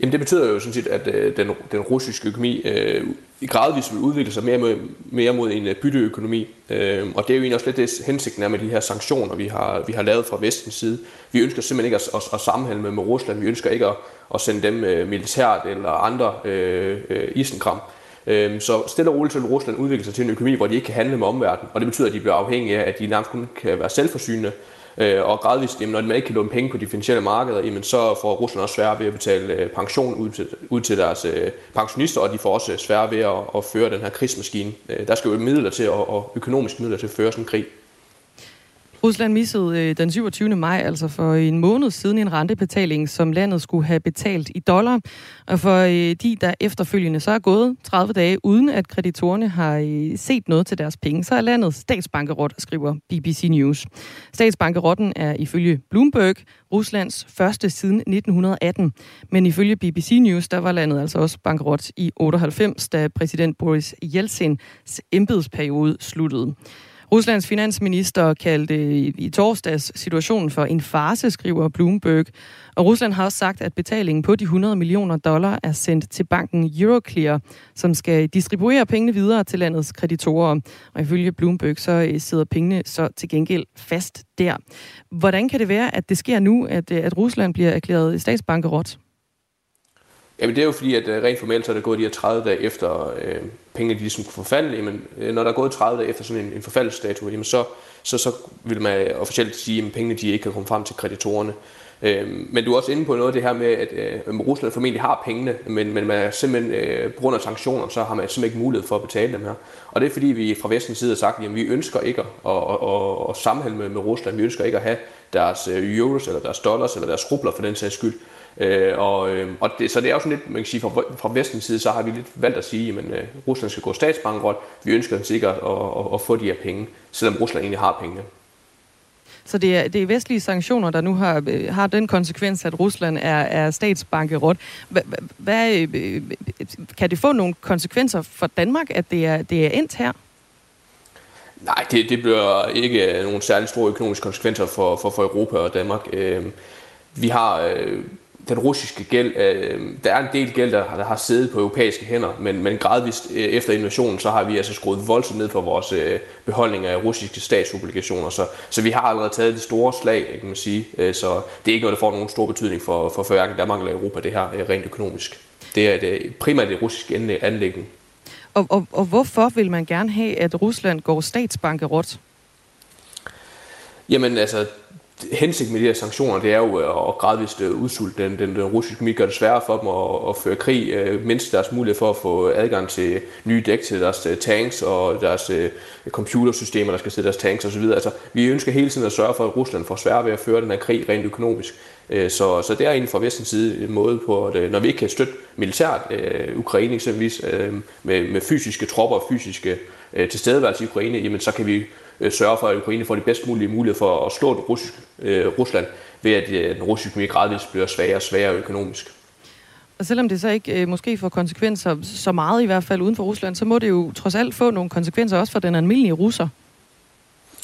Jamen det betyder jo sådan set, at øh, den, den russiske økonomi øh, gradvist vil udvikle sig mere mod, mere mod en øh, bytteøkonomi. Øh, og det er jo egentlig også lidt det hensigten er med de her sanktioner, vi har, vi har lavet fra vestens side. Vi ønsker simpelthen ikke at, at, at sammenhænge med, med Rusland. Vi ønsker ikke at, at sende dem øh, militært eller andre øh, øh, isenkram. Øh, så stille og roligt vil Rusland udvikle sig til en økonomi, hvor de ikke kan handle med omverdenen. Og det betyder, at de bliver afhængige af, at de nærmest kun kan være selvforsynende Øh, og gradvist, jamen, når man ikke kan låne penge på de finansielle markeder, jamen, så får Rusland også svært ved at betale øh, pension ud til, ud til deres øh, pensionister, og de får også øh, svært ved at, at føre den her krigsmaskine. Øh, der skal jo midler til, og, og økonomiske midler til at føre sådan en krig. Rusland missede øh, den 27. maj, altså for en måned siden, en rentebetaling, som landet skulle have betalt i dollar. Og for øh, de, der efterfølgende så er gået 30 dage, uden at kreditorerne har øh, set noget til deres penge, så er landet statsbankerot, skriver BBC News. Statsbankerotten er ifølge Bloomberg Ruslands første siden 1918. Men ifølge BBC News, der var landet altså også bankerot i 98, da præsident Boris Yeltsins embedsperiode sluttede. Ruslands finansminister kaldte i torsdags situationen for en farse, skriver Bloomberg. Og Rusland har også sagt, at betalingen på de 100 millioner dollar er sendt til banken Euroclear, som skal distribuere pengene videre til landets kreditorer. Og ifølge Bloomberg så øh, sidder pengene så til gengæld fast der. Hvordan kan det være, at det sker nu, at, øh, at Rusland bliver erklæret statsbankerot? Jamen det er jo fordi, at øh, rent formelt så er der gået de her 30 dage efter øh, pengene de ligesom kunne forfalde. Jamen, øh, når der er gået 30 dage efter sådan en, en forfaldsdato, jamen så, så, så vil man øh, officielt sige, at pengene de ikke kan komme frem til kreditorerne. Øh, men du er også inde på noget af det her med, at øh, Rusland formentlig har pengene, men, men man er simpelthen, øh, på grund af sanktioner, så har man simpelthen ikke mulighed for at betale dem her. Og det er fordi, vi fra vestens side har sagt, at vi ønsker ikke at, at, at, at sammenhælde med, med Rusland. Vi ønsker ikke at have deres euros, eller deres dollars, eller deres rubler for den sags skyld. Øh, og, øh, og det, så det er jo sådan lidt, man kan sige, fra, fra vestens side, så har vi lidt valgt at sige, at øh, Rusland skal gå statsbankrot. Vi ønsker sikkert at, at, at få de her penge, selvom Rusland egentlig har pengene. Så det er, det er vestlige sanktioner, der nu har, øh, har den konsekvens, at Rusland er, er statsbankerot. Hvad, øh, kan det få nogle konsekvenser for Danmark, at det er, det er endt her? Nej, det, det bliver ikke nogen særlig store økonomiske konsekvenser for, for, for Europa og Danmark. Øh, vi har øh, den russiske gæld, øh, der er en del gæld, der, der har siddet på europæiske hænder, men, men gradvist øh, efter invasionen, så har vi altså skruet voldsomt ned på vores øh, beholdning af russiske statsobligationer, så, så vi har allerede taget det store slag, kan man sige, øh, så det er ikke noget, der får nogen stor betydning for, for, for hverken Danmark eller Europa, det her øh, rent økonomisk. Det er det, primært det russiske anlæggende. Og, og, og hvorfor vil man gerne have, at Rusland går statsbankerot? Jamen altså, hensigt med de her sanktioner, det er jo øh, at gradvist øh, udsulte den, den, den russiske økonomi, gør det sværere for dem at, at føre krig, øh, mindst deres mulighed for at få adgang til nye dæk til deres øh, tanks og deres computersystemer, der skal sidde deres tanks osv. Altså, vi ønsker hele tiden at sørge for, at Rusland får svært ved at føre den her krig rent økonomisk. Så, så det er egentlig fra vestens side en måde på, at når vi ikke kan støtte militært øh, Ukraine eksempelvis øh, med, med fysiske tropper og fysiske øh, tilstedeværelse i Ukraine, jamen så kan vi øh, sørge for, at Ukraine får de bedst mulige muligheder for at slå det russisk, øh, Rusland, ved at øh, den russiske økonomi gradvist bliver svagere og svagere økonomisk. Og selvom det så ikke øh, måske får konsekvenser så meget i hvert fald uden for Rusland, så må det jo trods alt få nogle konsekvenser også for den almindelige russer.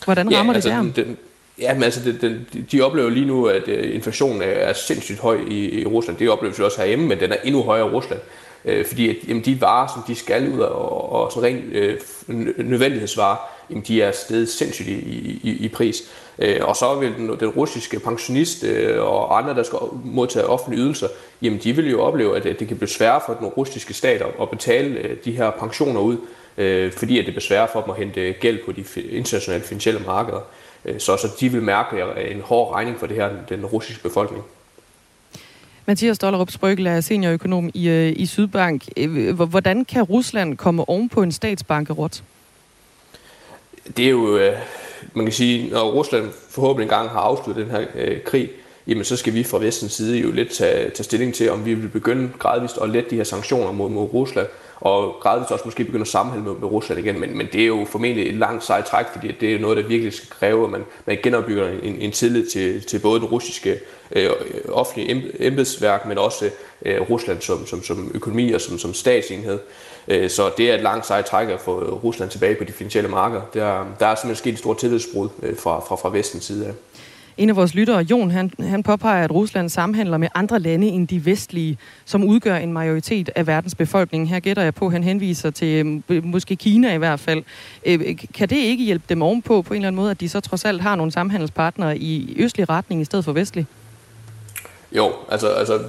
Hvordan ja, rammer altså, det der? Den, den, ja, men altså, den, den, de oplever lige nu, at uh, inflationen er sindssygt høj i, i Rusland. Det opleves jo også herhjemme, men den er endnu højere i Rusland. Uh, fordi at, jamen, de varer, som de skal ud og, og sådan rent uh, nødvendighedsvarer, jamen, de er stedet sindssygt i, i, i pris. Øh, og så vil den, den russiske pensionist øh, og andre, der skal modtage offentlige ydelser, jamen de vil jo opleve, at det kan blive sværere for den russiske stat at betale øh, de her pensioner ud, øh, fordi at det bliver sværere for dem at hente øh, gæld på de internationale finansielle markeder. Øh, så, så de vil mærke en hård regning for det her, den russiske befolkning. Mathias Dollerup Sprøgel er seniorøkonom i, i Sydbank. Hvordan kan Rusland komme oven på en statsbankerot? Det er jo, øh, man kan sige, når Rusland forhåbentlig engang har afsluttet den her øh, krig, jamen så skal vi fra vestens side jo lidt tage, tage stilling til, om vi vil begynde gradvist at lette de her sanktioner mod, mod Rusland, og gradvist også måske begynde at sammenhælde med, med Rusland igen. Men, men det er jo formentlig et langt sejt træk, fordi det er noget, der virkelig skal kræve, at man, man genopbygger en, en tillid til, til både den russiske øh, offentlige embedsværk, men også øh, Rusland som, som, som økonomi og som, som statsenhed. Øh, så det er et langt sejt træk at få Rusland tilbage på de finansielle markeder. Der, der er simpelthen sket et stort tillidsbrud øh, fra, fra, fra vestens side af. En af vores lyttere, Jon, han, han påpeger, at Rusland samhandler med andre lande end de vestlige, som udgør en majoritet af verdens befolkning. Her gætter jeg på, at han henviser til øh, måske Kina i hvert fald. Kan det ikke hjælpe dem ovenpå på en eller anden måde, at de så trods alt har nogle samhandelspartnere i østlig retning i stedet for vestlig? Jo, altså, altså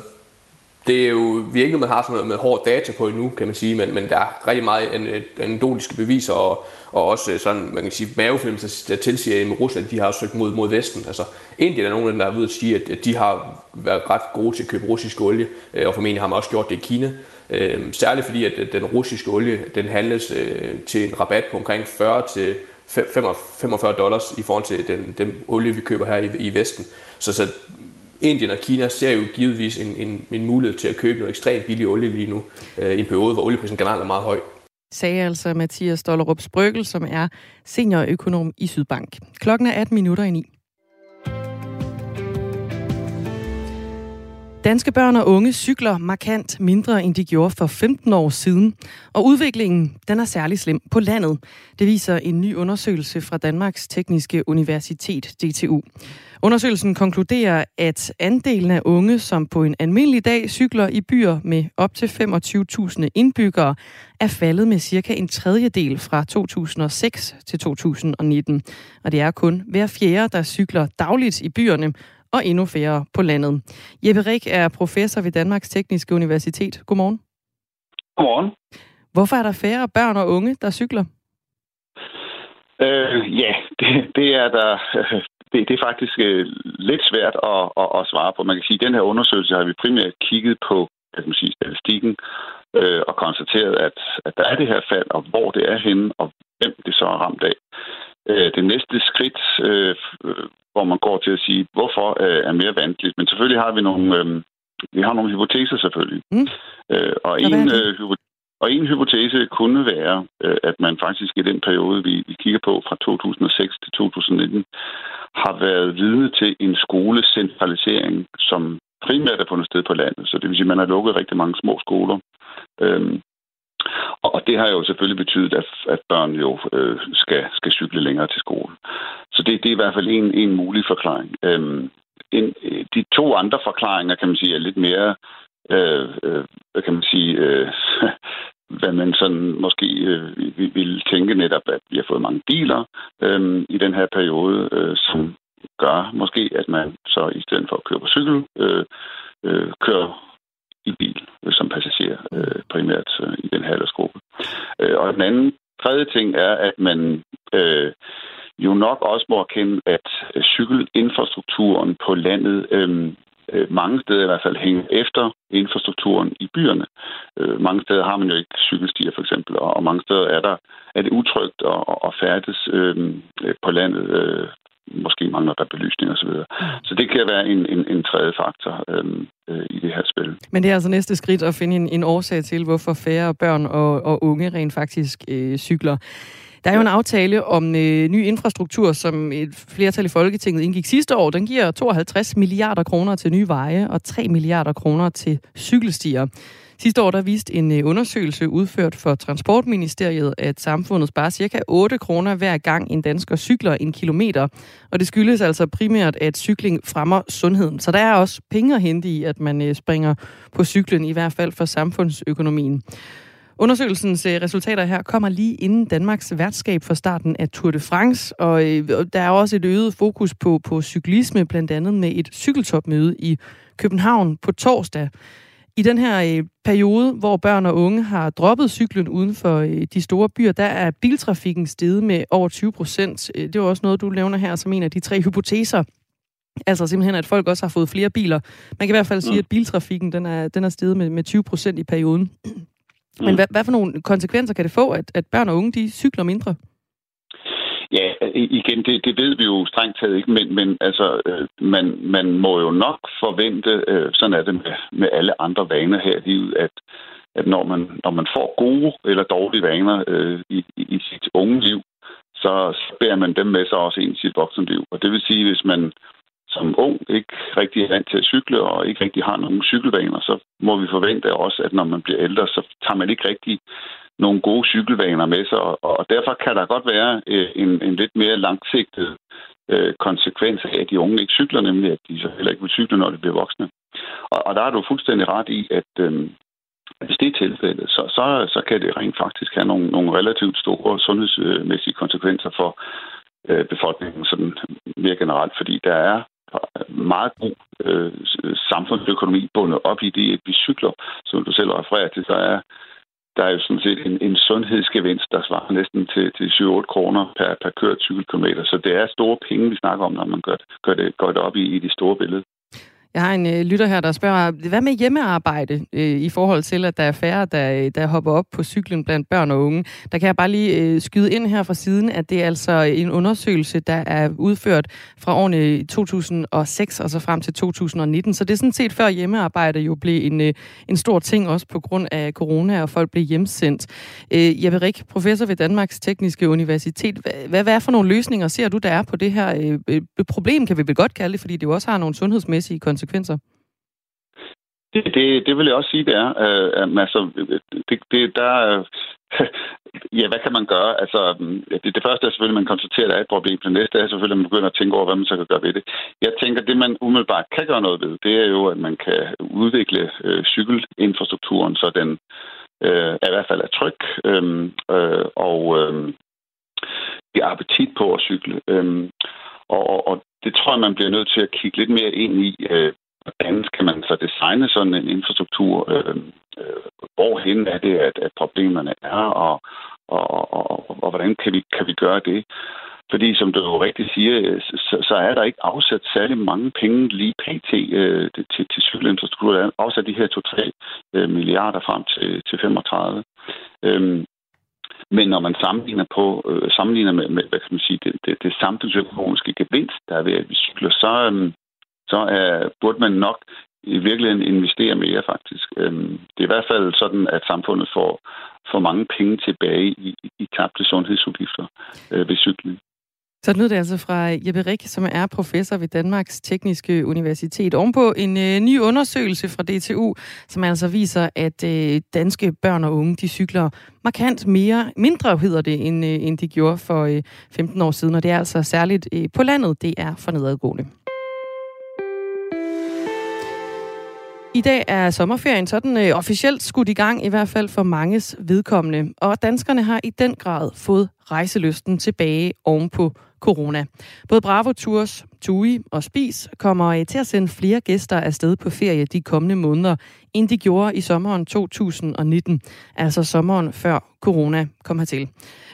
det er jo vi er ikke noget, man har sådan noget med hård data på endnu, kan man sige, men, men der er rigtig meget anekdotiske beviser, og, og også øh, sådan, man kan sige, mavefornemmelser, der tilsiger, at Rusland, de har søgt mod, mod Vesten. Altså, Indien er nogen af dem, der er ved at sige, at de har været ret gode til at købe russisk olie, øh, og formentlig har man også gjort det i Kina. Øh, særligt fordi, at den russiske olie, den handles øh, til en rabat på omkring 40 til 45 dollars i forhold til den, den olie, vi køber her i, i Vesten. Så, så Indien og Kina ser jo givetvis en, en, en mulighed til at købe noget ekstremt billig olie lige nu, øh, i en periode, hvor olieprisen generelt er meget høj. Sagde altså Mathias Dollerup Sprøgel, som er seniorøkonom i Sydbank. Klokken er 18 minutter i 9. Danske børn og unge cykler markant mindre, end de gjorde for 15 år siden. Og udviklingen den er særlig slem på landet. Det viser en ny undersøgelse fra Danmarks Tekniske Universitet, DTU. Undersøgelsen konkluderer, at andelen af unge, som på en almindelig dag cykler i byer med op til 25.000 indbyggere, er faldet med cirka en tredjedel fra 2006 til 2019. Og det er kun hver fjerde, der cykler dagligt i byerne, og endnu færre på landet. Jeppe Rik er professor ved Danmarks Tekniske Universitet. Godmorgen. Godmorgen. Hvorfor er der færre børn og unge, der cykler? Øh, ja, det, det er der. Det, det er faktisk øh, lidt svært at, at, at svare på. Man kan sige, at den her undersøgelse har vi primært kigget på kan man sige, statistikken øh, og konstateret, at, at der er det her fald, og hvor det er henne, og hvem det så er ramt af. Øh, det næste skridt, øh, hvor man går til at sige, hvorfor øh, er mere vanskeligt. Men selvfølgelig har vi nogle, øh, vi har nogle hypoteser selvfølgelig. Mm. Øh, og en øh, og en hypotese kunne være, øh, at man faktisk i den periode, vi, kigger på fra 2006 til 2019, har været vidne til en skolecentralisering, som primært er fundet sted på landet. Så det vil sige, at man har lukket rigtig mange små skoler. Øhm, og det har jo selvfølgelig betydet, at, at børn jo øh, skal, skal cykle længere til skole. Så det, det er i hvert fald en, en mulig forklaring. Øhm, en, de to andre forklaringer, kan man sige, er lidt mere, øh, øh, hvad kan man sige, øh, hvad man sådan måske øh, vil tænke netop, at vi har fået mange biler øh, i den her periode, øh, som gør måske, at man så i stedet for at køre på cykel, øh, øh, kører i bil øh, som passager, øh, primært øh, i den her aldersgruppe. Øh, og den anden tredje ting er, at man øh, jo nok også må erkende, at cykelinfrastrukturen på landet øh, øh, mange steder i hvert fald hænger efter infrastrukturen i byerne. Øh, mange steder har man jo ikke cykelstier for eksempel, og, og mange steder er der er det utrygt at, at færdes øh, på landet. Øh, måske mangler der belysning osv. Så, så det kan være en, en, en tredje faktor øhm, øh, i det her spil. Men det er altså næste skridt at finde en, en årsag til, hvorfor færre børn og, og unge rent faktisk øh, cykler. Der er jo en aftale om øh, ny infrastruktur, som et flertal i Folketinget indgik sidste år. Den giver 52 milliarder kroner til nye veje og 3 milliarder kroner til cykelstier. Sidste år der viste en øh, undersøgelse udført for Transportministeriet, at samfundet sparer cirka 8 kroner hver gang en dansker cykler en kilometer. Og det skyldes altså primært, at cykling fremmer sundheden. Så der er også penge at hente i, at man øh, springer på cyklen, i hvert fald for samfundsøkonomien. Undersøgelsens øh, resultater her kommer lige inden Danmarks værtskab for starten af Tour de France, og der er også et øget fokus på, på cyklisme, blandt andet med et cykeltopmøde i København på torsdag. I den her øh, periode, hvor børn og unge har droppet cyklen uden for øh, de store byer, der er biltrafikken steget med over 20 procent. Øh, det er også noget, du nævner her som en af de tre hypoteser. Altså simpelthen, at folk også har fået flere biler. Man kan i hvert fald sige, mm. at biltrafikken den er, den er steget med, med 20 procent i perioden. Men mm. hvad, hvad for nogle konsekvenser kan det få, at, at børn og unge de cykler mindre? Ja, igen, det, det ved vi jo strengt taget ikke, men, men altså, øh, man, man må jo nok forvente, øh, sådan er det med, med alle andre vaner her i livet, at, at når, man, når man får gode eller dårlige vaner øh, i, i, i sit unge liv, så, så bærer man dem med sig også ind i sit voksenliv. Og det vil sige, hvis man som ung ikke rigtig er vant til at cykle og ikke rigtig har nogen cykelvaner, så må vi forvente også, at når man bliver ældre, så tager man ikke rigtig nogle gode cykelvaner med sig, og derfor kan der godt være øh, en, en lidt mere langsigtet øh, konsekvens af, at de unge ikke cykler, nemlig at de så heller ikke vil cykle, når de bliver voksne. Og, og der er du fuldstændig ret i, at øh, hvis det er tilfældet, så, så, så kan det rent faktisk have nogle, nogle relativt store sundhedsmæssige konsekvenser for øh, befolkningen sådan mere generelt, fordi der er meget god øh, samfundsøkonomi bundet op i det, at vi cykler, som du selv refererer til, så er der er jo sådan set en, en sundhedsgevinst, der svarer næsten til, til 7-8 kroner per, per kørt cykelkilometer. Så det er store penge, vi snakker om, når man gør, gør, det, gør det op i, i det store billede. Jeg har en øh, lytter her, der spørger, hvad med hjemmearbejde øh, i forhold til, at der er færre, der, øh, der hopper op på cyklen blandt børn og unge? Der kan jeg bare lige øh, skyde ind her fra siden, at det er altså en undersøgelse, der er udført fra årene 2006 og så frem til 2019. Så det er sådan set før hjemmearbejde jo blev en, øh, en stor ting, også på grund af corona, og folk blev hjemsendt. Øh, Jeppe Rik, professor ved Danmarks Tekniske Universitet. Hvad, hvad er for nogle løsninger ser du, der er på det her øh, øh problem, kan vi vel godt kalde det, fordi det jo også har nogle sundhedsmæssige konsekvenser konsekvenser? Det, det, det vil jeg også sige, det er. Øh, altså, det, det, der, ja, hvad kan man gøre? Altså, det, det første er selvfølgelig, at man konstaterer, at der er et problem. Det næste er selvfølgelig, at man begynder at tænke over, hvad man så kan gøre ved det. Jeg tænker, at det, man umiddelbart kan gøre noget ved, det er jo, at man kan udvikle øh, cykelinfrastrukturen, så den øh, er i hvert fald er tryg, øh, øh, og øh, det er appetit på at cykle. Øh, og, og det tror jeg, man bliver nødt til at kigge lidt mere ind i, øh, hvordan kan man så designe sådan en infrastruktur, øh, øh, hvorhen er det, at, at problemerne er, og, og, og, og, og hvordan kan vi, kan vi gøre det? Fordi som du jo rigtigt siger, så, så er der ikke afsat særlig mange penge lige pt. Øh, til, til cykelinfrastruktur. Der er afsat de her 2-3 øh, milliarder frem til, til 35. Øhm, men når man sammenligner, på, øh, sammenligner med, med hvad kan man sige, det, det, det samfundsøkonomiske gevinst, der er ved at vi cykler, så, øhm, øh, så er, burde man nok i virkeligheden investere mere faktisk. Øh, det er i hvert fald sådan, at samfundet får, får mange penge tilbage i, i tabte sundhedsudgifter øh, ved cykling. Så lød det altså fra Jeppe Rik, som er professor ved Danmarks Tekniske Universitet. Ovenpå en øh, ny undersøgelse fra DTU, som altså viser, at øh, danske børn og unge, de cykler markant mere, mindre hedder det, end, øh, end de gjorde for øh, 15 år siden. Og det er altså særligt øh, på landet, det er for nedadgående. I dag er sommerferien sådan øh, officielt skudt i gang, i hvert fald for manges vedkommende. Og danskerne har i den grad fået rejselysten tilbage ovenpå corona. Både Bravo Tours, TUI og Spis kommer øh, til at sende flere gæster afsted på ferie de kommende måneder, end de gjorde i sommeren 2019, altså sommeren før corona kom hertil.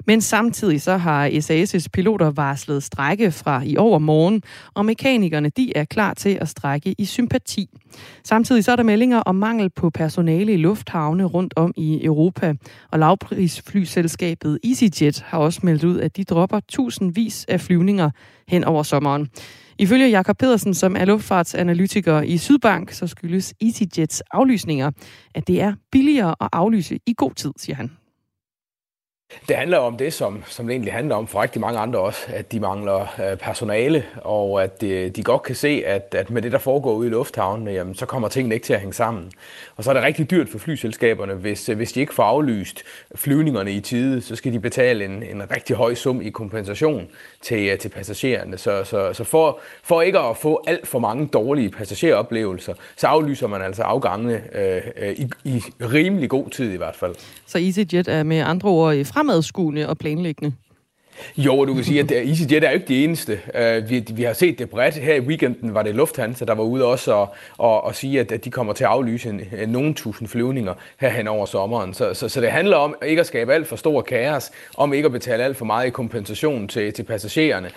Men samtidig så har SAS' piloter varslet strække fra i overmorgen, og mekanikerne de er klar til at strække i sympati. Samtidig så er der meldinger om mangel på personale i lufthavne rundt om i Europa, og lavprisflyselskabet EasyJet har også meldt ud, at de dropper tusindvis af flyvninger hen over sommeren. Ifølge Jakob Pedersen, som er luftfartsanalytiker i Sydbank, så skyldes EasyJets aflysninger, at det er billigere at aflyse i god tid, siger han. Det handler om det, som, som det egentlig handler om for rigtig mange andre også, at de mangler øh, personale, og at de, de godt kan se, at, at med det, der foregår ude i lufthavnen, jamen, så kommer tingene ikke til at hænge sammen. Og så er det rigtig dyrt for flyselskaberne, hvis, øh, hvis de ikke får aflyst flyvningerne i tide, så skal de betale en, en rigtig høj sum i kompensation til, øh, til passagererne. Så, så, så for, for ikke at få alt for mange dårlige passageroplevelser, så aflyser man altså afgangene øh, øh i, i rimelig god tid i hvert fald. Så EasyJet er med andre ord i fremadskuende og planlæggende? Jo, du kan sige, at EasyJet er jo ikke det eneste. Uh, vi, vi har set det bredt. Her i weekenden var det Lufthansa, der var ude også og, og, og sige, at, at de kommer til at aflyse en, nogle tusind flyvninger her hen over sommeren. Så, så, så det handler om ikke at skabe alt for stor kaos, om ikke at betale alt for meget i kompensation til, til passagererne,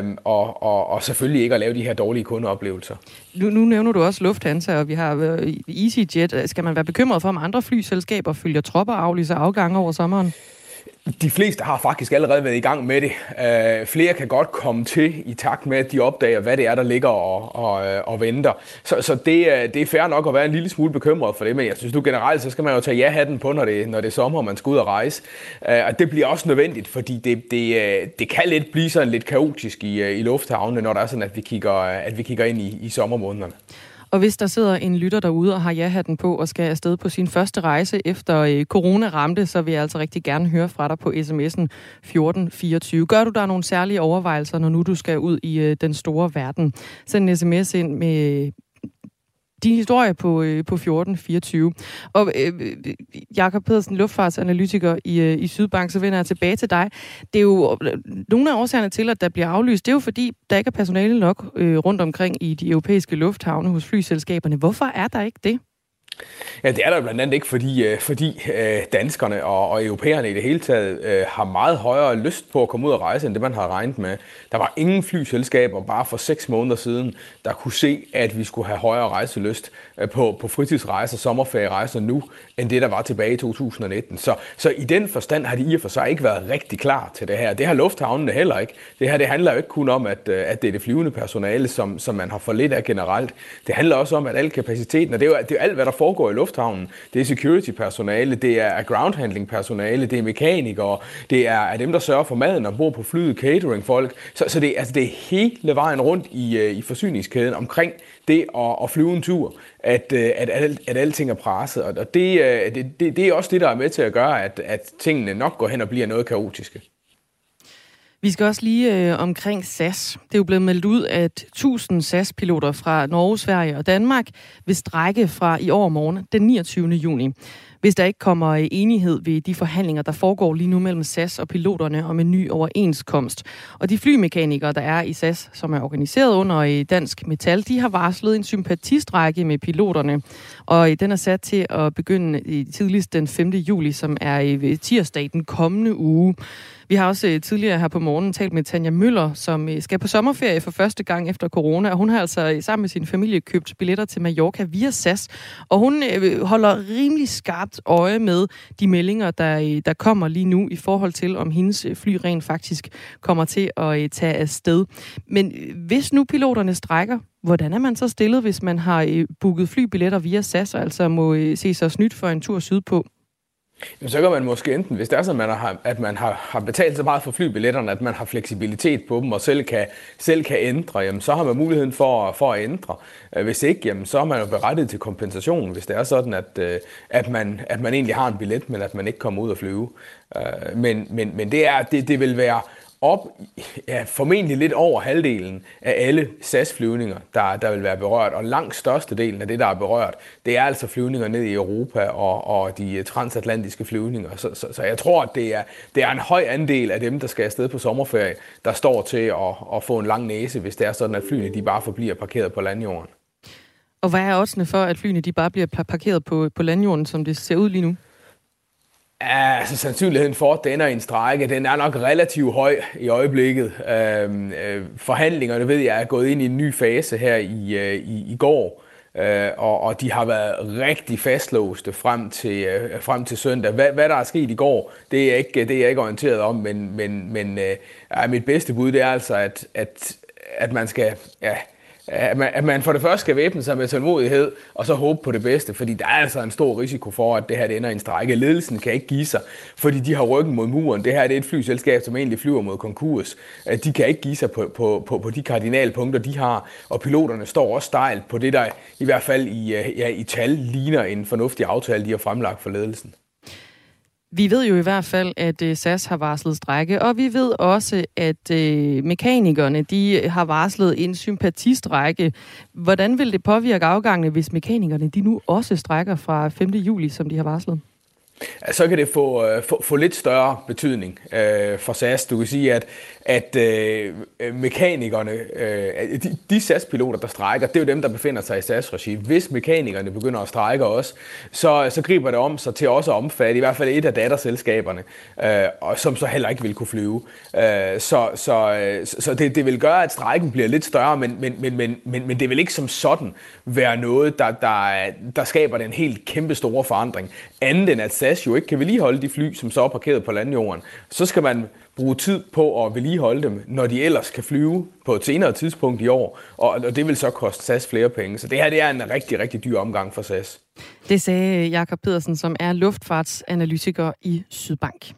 um, og, og, og selvfølgelig ikke at lave de her dårlige kundeoplevelser. Nu, nu nævner du også Lufthansa, og vi har uh, EasyJet. Skal man være bekymret for, om andre flyselskaber følger tropper og aflyser afgange over sommeren? De fleste har faktisk allerede været i gang med det. Øh, flere kan godt komme til i takt med, at de opdager, hvad det er, der ligger og, og, øh, og venter. Så, så det, øh, det er fair nok at være en lille smule bekymret for det, men jeg synes nu generelt, så skal man jo tage ja-hatten på, når det, når det er sommer, og man skal ud og rejse. Øh, og det bliver også nødvendigt, fordi det, det, øh, det kan lidt blive sådan lidt kaotisk i, i lufthavnene, når der er sådan, at vi kigger, at vi kigger ind i, i sommermånederne. Og hvis der sidder en lytter derude og har ja-hatten på og skal afsted på sin første rejse efter øh, corona ramte, så vil jeg altså rigtig gerne høre fra dig på sms'en 1424. Gør du der nogle særlige overvejelser, når nu du skal ud i øh, den store verden? Send en sms ind med din historie på, øh, på 1424. Og øh, Jakob Pedersen, luftfartsanalytiker i, øh, i Sydbank, så vender jeg tilbage til dig. Det er jo øh, nogle af årsagerne til, at der bliver aflyst, det er jo fordi, der ikke er personale nok øh, rundt omkring i de europæiske lufthavne hos flyselskaberne. Hvorfor er der ikke det? Ja, det er der blandt andet ikke, fordi, øh, fordi øh, danskerne og, og europæerne i det hele taget øh, har meget højere lyst på at komme ud og rejse, end det man har regnet med. Der var ingen flyselskaber bare for seks måneder siden, der kunne se, at vi skulle have højere rejselyst Øh, på, på fritidsrejser, sommerferierejser nu, end det, der var tilbage i 2019. Så, så i den forstand har de i og for sig ikke været rigtig klar til det her. Det har lufthavnene heller ikke. Det her det handler jo ikke kun om, at, øh, at det er det flyvende personale, som, som man har for lidt af generelt. Det handler også om, at al kapaciteten, og det er jo, det er alt, hvad der foregår i lufthavnen. Det er security-personale, det er ground-handling-personale, det er mekanikere, det er, er dem, der sørger for maden og bor på flyet, catering-folk. Så, så det, altså, det er hele vejen rundt i, øh, i forsyningskæden omkring det at, at flyve en tur, at, øh, at, at, at alting er presset. Og det, øh, det, det, det er også det, der er med til at gøre, at, at tingene nok går hen og bliver noget kaotiske. Vi skal også lige øh, omkring SAS. Det er jo blevet meldt ud, at 1000 SAS-piloter fra Norge, Sverige og Danmark vil strække fra i år morgen den 29. juni. Hvis der ikke kommer øh, enighed ved de forhandlinger, der foregår lige nu mellem SAS og piloterne om en ny overenskomst. Og de flymekanikere, der er i SAS, som er organiseret under i Dansk Metal, de har varslet en sympatistrække med piloterne. Og øh, den er sat til at begynde tidligst den 5. juli, som er tirsdag den kommende uge. Vi har også øh, tidligere her på morgenen talt med Tanja Møller, som øh, skal på sommerferie for første gang efter corona, og hun har altså øh, sammen med sin familie købt billetter til Mallorca via SAS, og hun holder rimelig skarpt øje med de meldinger, der, der kommer lige nu i forhold til, om hendes fly rent faktisk kommer til at tage afsted. Men hvis nu piloterne strækker, hvordan er man så stillet, hvis man har booket flybilletter via SAS, og altså må se sig snydt for en tur sydpå? Jamen, så kan man måske enten, hvis det er sådan, at man har, at man har, har betalt så meget for flybilletterne, at man har fleksibilitet på dem og selv kan, selv kan ændre, jamen, så har man muligheden for, for at ændre. Øh, hvis ikke, jamen, så er man jo berettiget til kompensation, hvis det er sådan, at, øh, at, man, at man egentlig har en billet, men at man ikke kommer ud og flyve. Øh, men, men, men det, er, det, det vil være op, ja, formentlig lidt over halvdelen af alle SAS-flyvninger, der, der vil være berørt, og langt størstedelen af det, der er berørt, det er altså flyvninger ned i Europa og, og de transatlantiske flyvninger. Så, så, så jeg tror, at det er, det er en høj andel af dem, der skal afsted på sommerferie, der står til at, at få en lang næse, hvis det er sådan, at flyene de bare forbliver parkeret på landjorden. Og hvad er oddsene for, at flyene de bare bliver parkeret på, på landjorden, som det ser ud lige nu? Ja, altså sandsynligheden for, at det ender i en strække, den er nok relativt høj i øjeblikket. Øhm, øh, forhandlingerne ved jeg er gået ind i en ny fase her i, øh, i, i går, øh, og, og de har været rigtig fastlåste frem til, øh, frem til søndag. Hvad, hvad der er sket i går, det er, ikke, det er jeg ikke orienteret om, men, men, men øh, mit bedste bud det er altså, at, at, at man skal... Ja, at man, at man for det første skal væbne sig med tålmodighed, og så håbe på det bedste, fordi der er altså en stor risiko for, at det her det ender i en strække. Ledelsen kan ikke give sig, fordi de har ryggen mod muren. Det her det er et flyselskab, som egentlig flyver mod konkurs. De kan ikke give sig på, på, på, på de kardinalpunkter, de har, og piloterne står også stejlt på det, der i hvert fald i, ja, i tal ligner en fornuftig aftale, de har fremlagt for ledelsen. Vi ved jo i hvert fald, at øh, SAS har varslet strække, og vi ved også, at øh, mekanikerne de har varslet en sympatistrække. Hvordan vil det påvirke afgangene, hvis mekanikerne de nu også strækker fra 5. juli, som de har varslet? Så kan det få, øh, få, få lidt større betydning øh, for SAS. Du kan sige, at at øh, mekanikerne, øh, de, de SAS-piloter, der strækker, det er jo dem, der befinder sig i SAS-regi. Hvis mekanikerne begynder at strække også, så, så griber det om sig til også at omfatte i hvert fald et af datterselskaberne, øh, og som så heller ikke vil kunne flyve. Øh, så øh, så, så det, det vil gøre, at strækken bliver lidt større, men, men, men, men, men, men det vil ikke som sådan være noget, der, der, der skaber den helt kæmpe store forandring. Andet end at SAS jo ikke kan vedligeholde de fly, som så er parkeret på landjorden. Så skal man bruge tid på at vedligeholde dem, når de ellers kan flyve på et senere tidspunkt i år, og det vil så koste SAS flere penge. Så det her det er en rigtig, rigtig dyr omgang for SAS. Det sagde Jakob Pedersen, som er luftfartsanalytiker i Sydbank.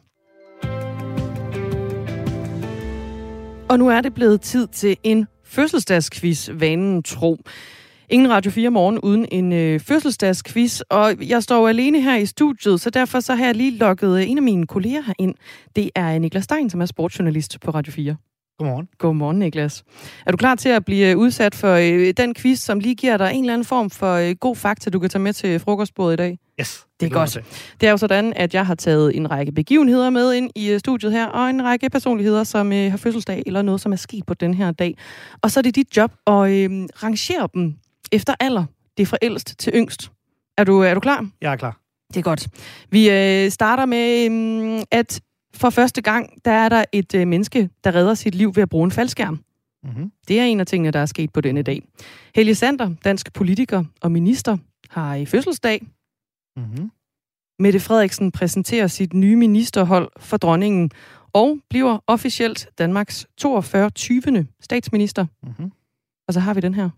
Og nu er det blevet tid til en fødselsdagsquiz, vanen tro. Ingen Radio 4 morgen uden en øh, fødselsdagsquiz, og jeg står alene her i studiet, så derfor så har jeg lige lukket øh, en af mine kolleger herind. Det er Niklas Stein, som er sportsjournalist på Radio 4. Godmorgen. Godmorgen, Niklas. Er du klar til at blive øh, udsat for øh, den quiz, som lige giver dig en eller anden form for øh, god fakta, du kan tage med til frokostbordet i dag? Yes. Det er godt. Det er jo sådan, at jeg har taget en række begivenheder med ind i øh, studiet her, og en række personligheder, som øh, har fødselsdag, eller noget, som er sket på den her dag. Og så er det dit job at øh, rangere dem efter alder. Det er fra ældst til yngst. Er du, er du klar? Jeg er klar. Det er godt. Vi øh, starter med, øh, at for første gang, der er der et øh, menneske, der redder sit liv ved at bruge en faldskærm. Mm-hmm. Det er en af tingene, der er sket på denne dag. Helge Sander, dansk politiker og minister, har i fødselsdag. Mm-hmm. Mette Frederiksen præsenterer sit nye ministerhold for dronningen og bliver officielt Danmarks 42. 20. statsminister. Mm-hmm. Og så har vi den her.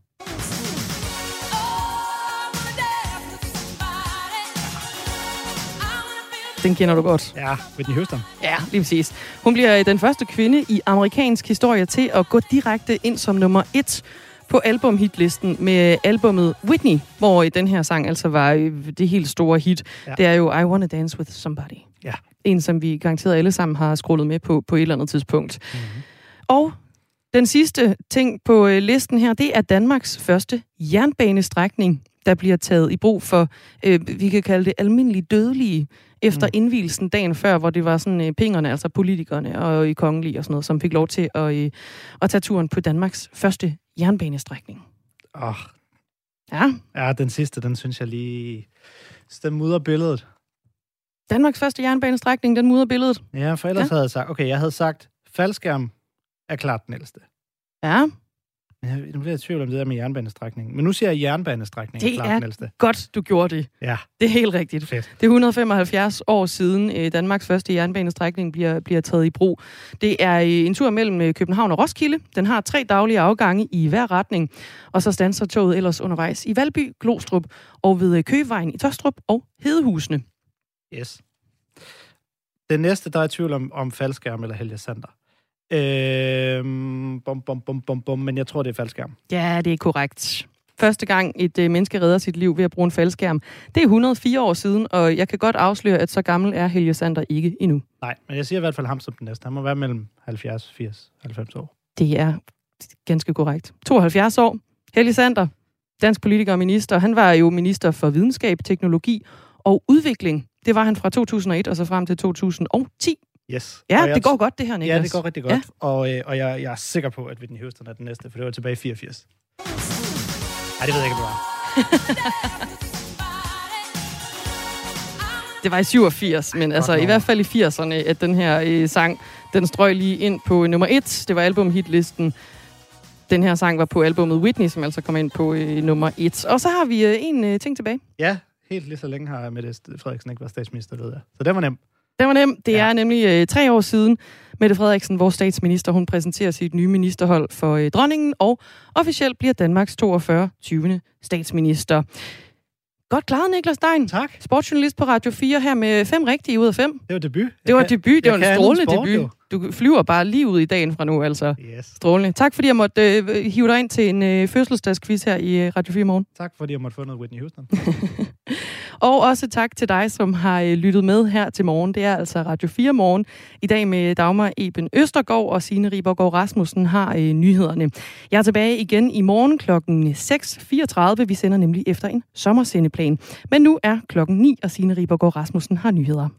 Den kender du godt. Ja, Whitney Houston. Ja, lige præcis. Hun bliver den første kvinde i amerikansk historie til at gå direkte ind som nummer et på albumhitlisten med albummet Whitney, hvor den her sang altså var øh, det helt store hit. Ja. Det er jo I Wanna Dance With Somebody. Ja. En, som vi garanteret alle sammen har scrollet med på på et eller andet tidspunkt. Mm-hmm. Og den sidste ting på øh, listen her, det er Danmarks første jernbanestrækning, der bliver taget i brug for, øh, vi kan kalde det almindelige dødelige efter mm. indvielsen dagen før, hvor det var sådan øh, pengerne, altså politikerne og i kongelige og sådan noget, som fik lov til at, øh, at tage turen på Danmarks første jernbanestrækning. Åh. Oh. Ja. Ja, den sidste, den synes jeg lige... Den mudder billedet. Danmarks første jernbanestrækning, den mudder billedet. Ja, for ellers ja. havde jeg sagt... Okay, jeg havde sagt, faldskærm er klart den ældste. Ja. Jeg, nu bliver jeg i tvivl om det der med jernbanestrækning. Men nu siger jeg jernbanestrækning. Det er ældste. godt, du gjorde det. Ja. Det er helt rigtigt. Fedt. Det er 175 år siden øh, Danmarks første jernbanestrækning bliver, bliver taget i brug. Det er øh, en tur mellem øh, København og Roskilde. Den har tre daglige afgange i hver retning. Og så standser toget ellers undervejs i Valby, Glostrup og ved Køvevejen i Tostrup og Hedehusene. Yes. Den næste, der er i tvivl om, om faldskærm eller Helge Sander. Øhm, bom, bom, bom, bom, bom, men jeg tror, det er faldskærm. Ja, det er korrekt. første gang et øh, menneske redder sit liv ved at bruge en faldskærm. Det er 104 år siden, og jeg kan godt afsløre, at så gammel er Helge Sander ikke endnu. Nej, men jeg siger i hvert fald ham som den næste. Han må være mellem 70, 80, 90 år. Det er ganske korrekt. 72 år. Helge Sander, dansk politiker og minister. Han var jo minister for videnskab, teknologi og udvikling. Det var han fra 2001 og så frem til 2010. Yes. Ja, Og jeg det går t- godt, det her, Niklas. Ja, det går rigtig godt. Ja. Og, øh, og jeg, jeg er sikker på, at Whitney Houston er den næste, for det var tilbage i 84. Nej, det ved jeg ikke, om det var. Det var i 87, men altså i hvert fald i 80'erne, at den her øh, sang, den strøg lige ind på nummer 1. Det var albumhitlisten. Den her sang var på albumet Whitney, som altså kom ind på øh, nummer 1. Og så har vi øh, en øh, ting tilbage. Ja, helt lige så længe har Mette Frederiksen ikke været statsminister, ved jeg. Så det var nemt. Den var nem. Det ja. er nemlig øh, tre år siden, Mette Frederiksen, vores statsminister, hun præsenterer sit nye ministerhold for øh, dronningen, og officielt bliver Danmarks 42. 20. statsminister. Godt klaret, Niklas Stein. Tak. Sportsjournalist på Radio 4 her med fem rigtige ud af fem. Det var debut. Det var debut. Det var en strålende sport, debut. jo. Du flyver bare lige ud i dagen fra nu, altså. Yes. Strålende. Tak fordi jeg måtte øh, hive dig ind til en øh, fødselsdagsquiz her i øh, Radio 4 morgen. Tak, fordi jeg måtte få noget Whitney Houston. Og også tak til dig, som har øh, lyttet med her til morgen. Det er altså Radio 4 morgen. I dag med Dagmar Eben Østergaard og Signe Ribergaard Rasmussen har øh, nyhederne. Jeg er tilbage igen i morgen klokken 6.34. Vi sender nemlig efter en sommersendeplan. Men nu er klokken 9, og Signe Ribergaard Rasmussen har nyheder.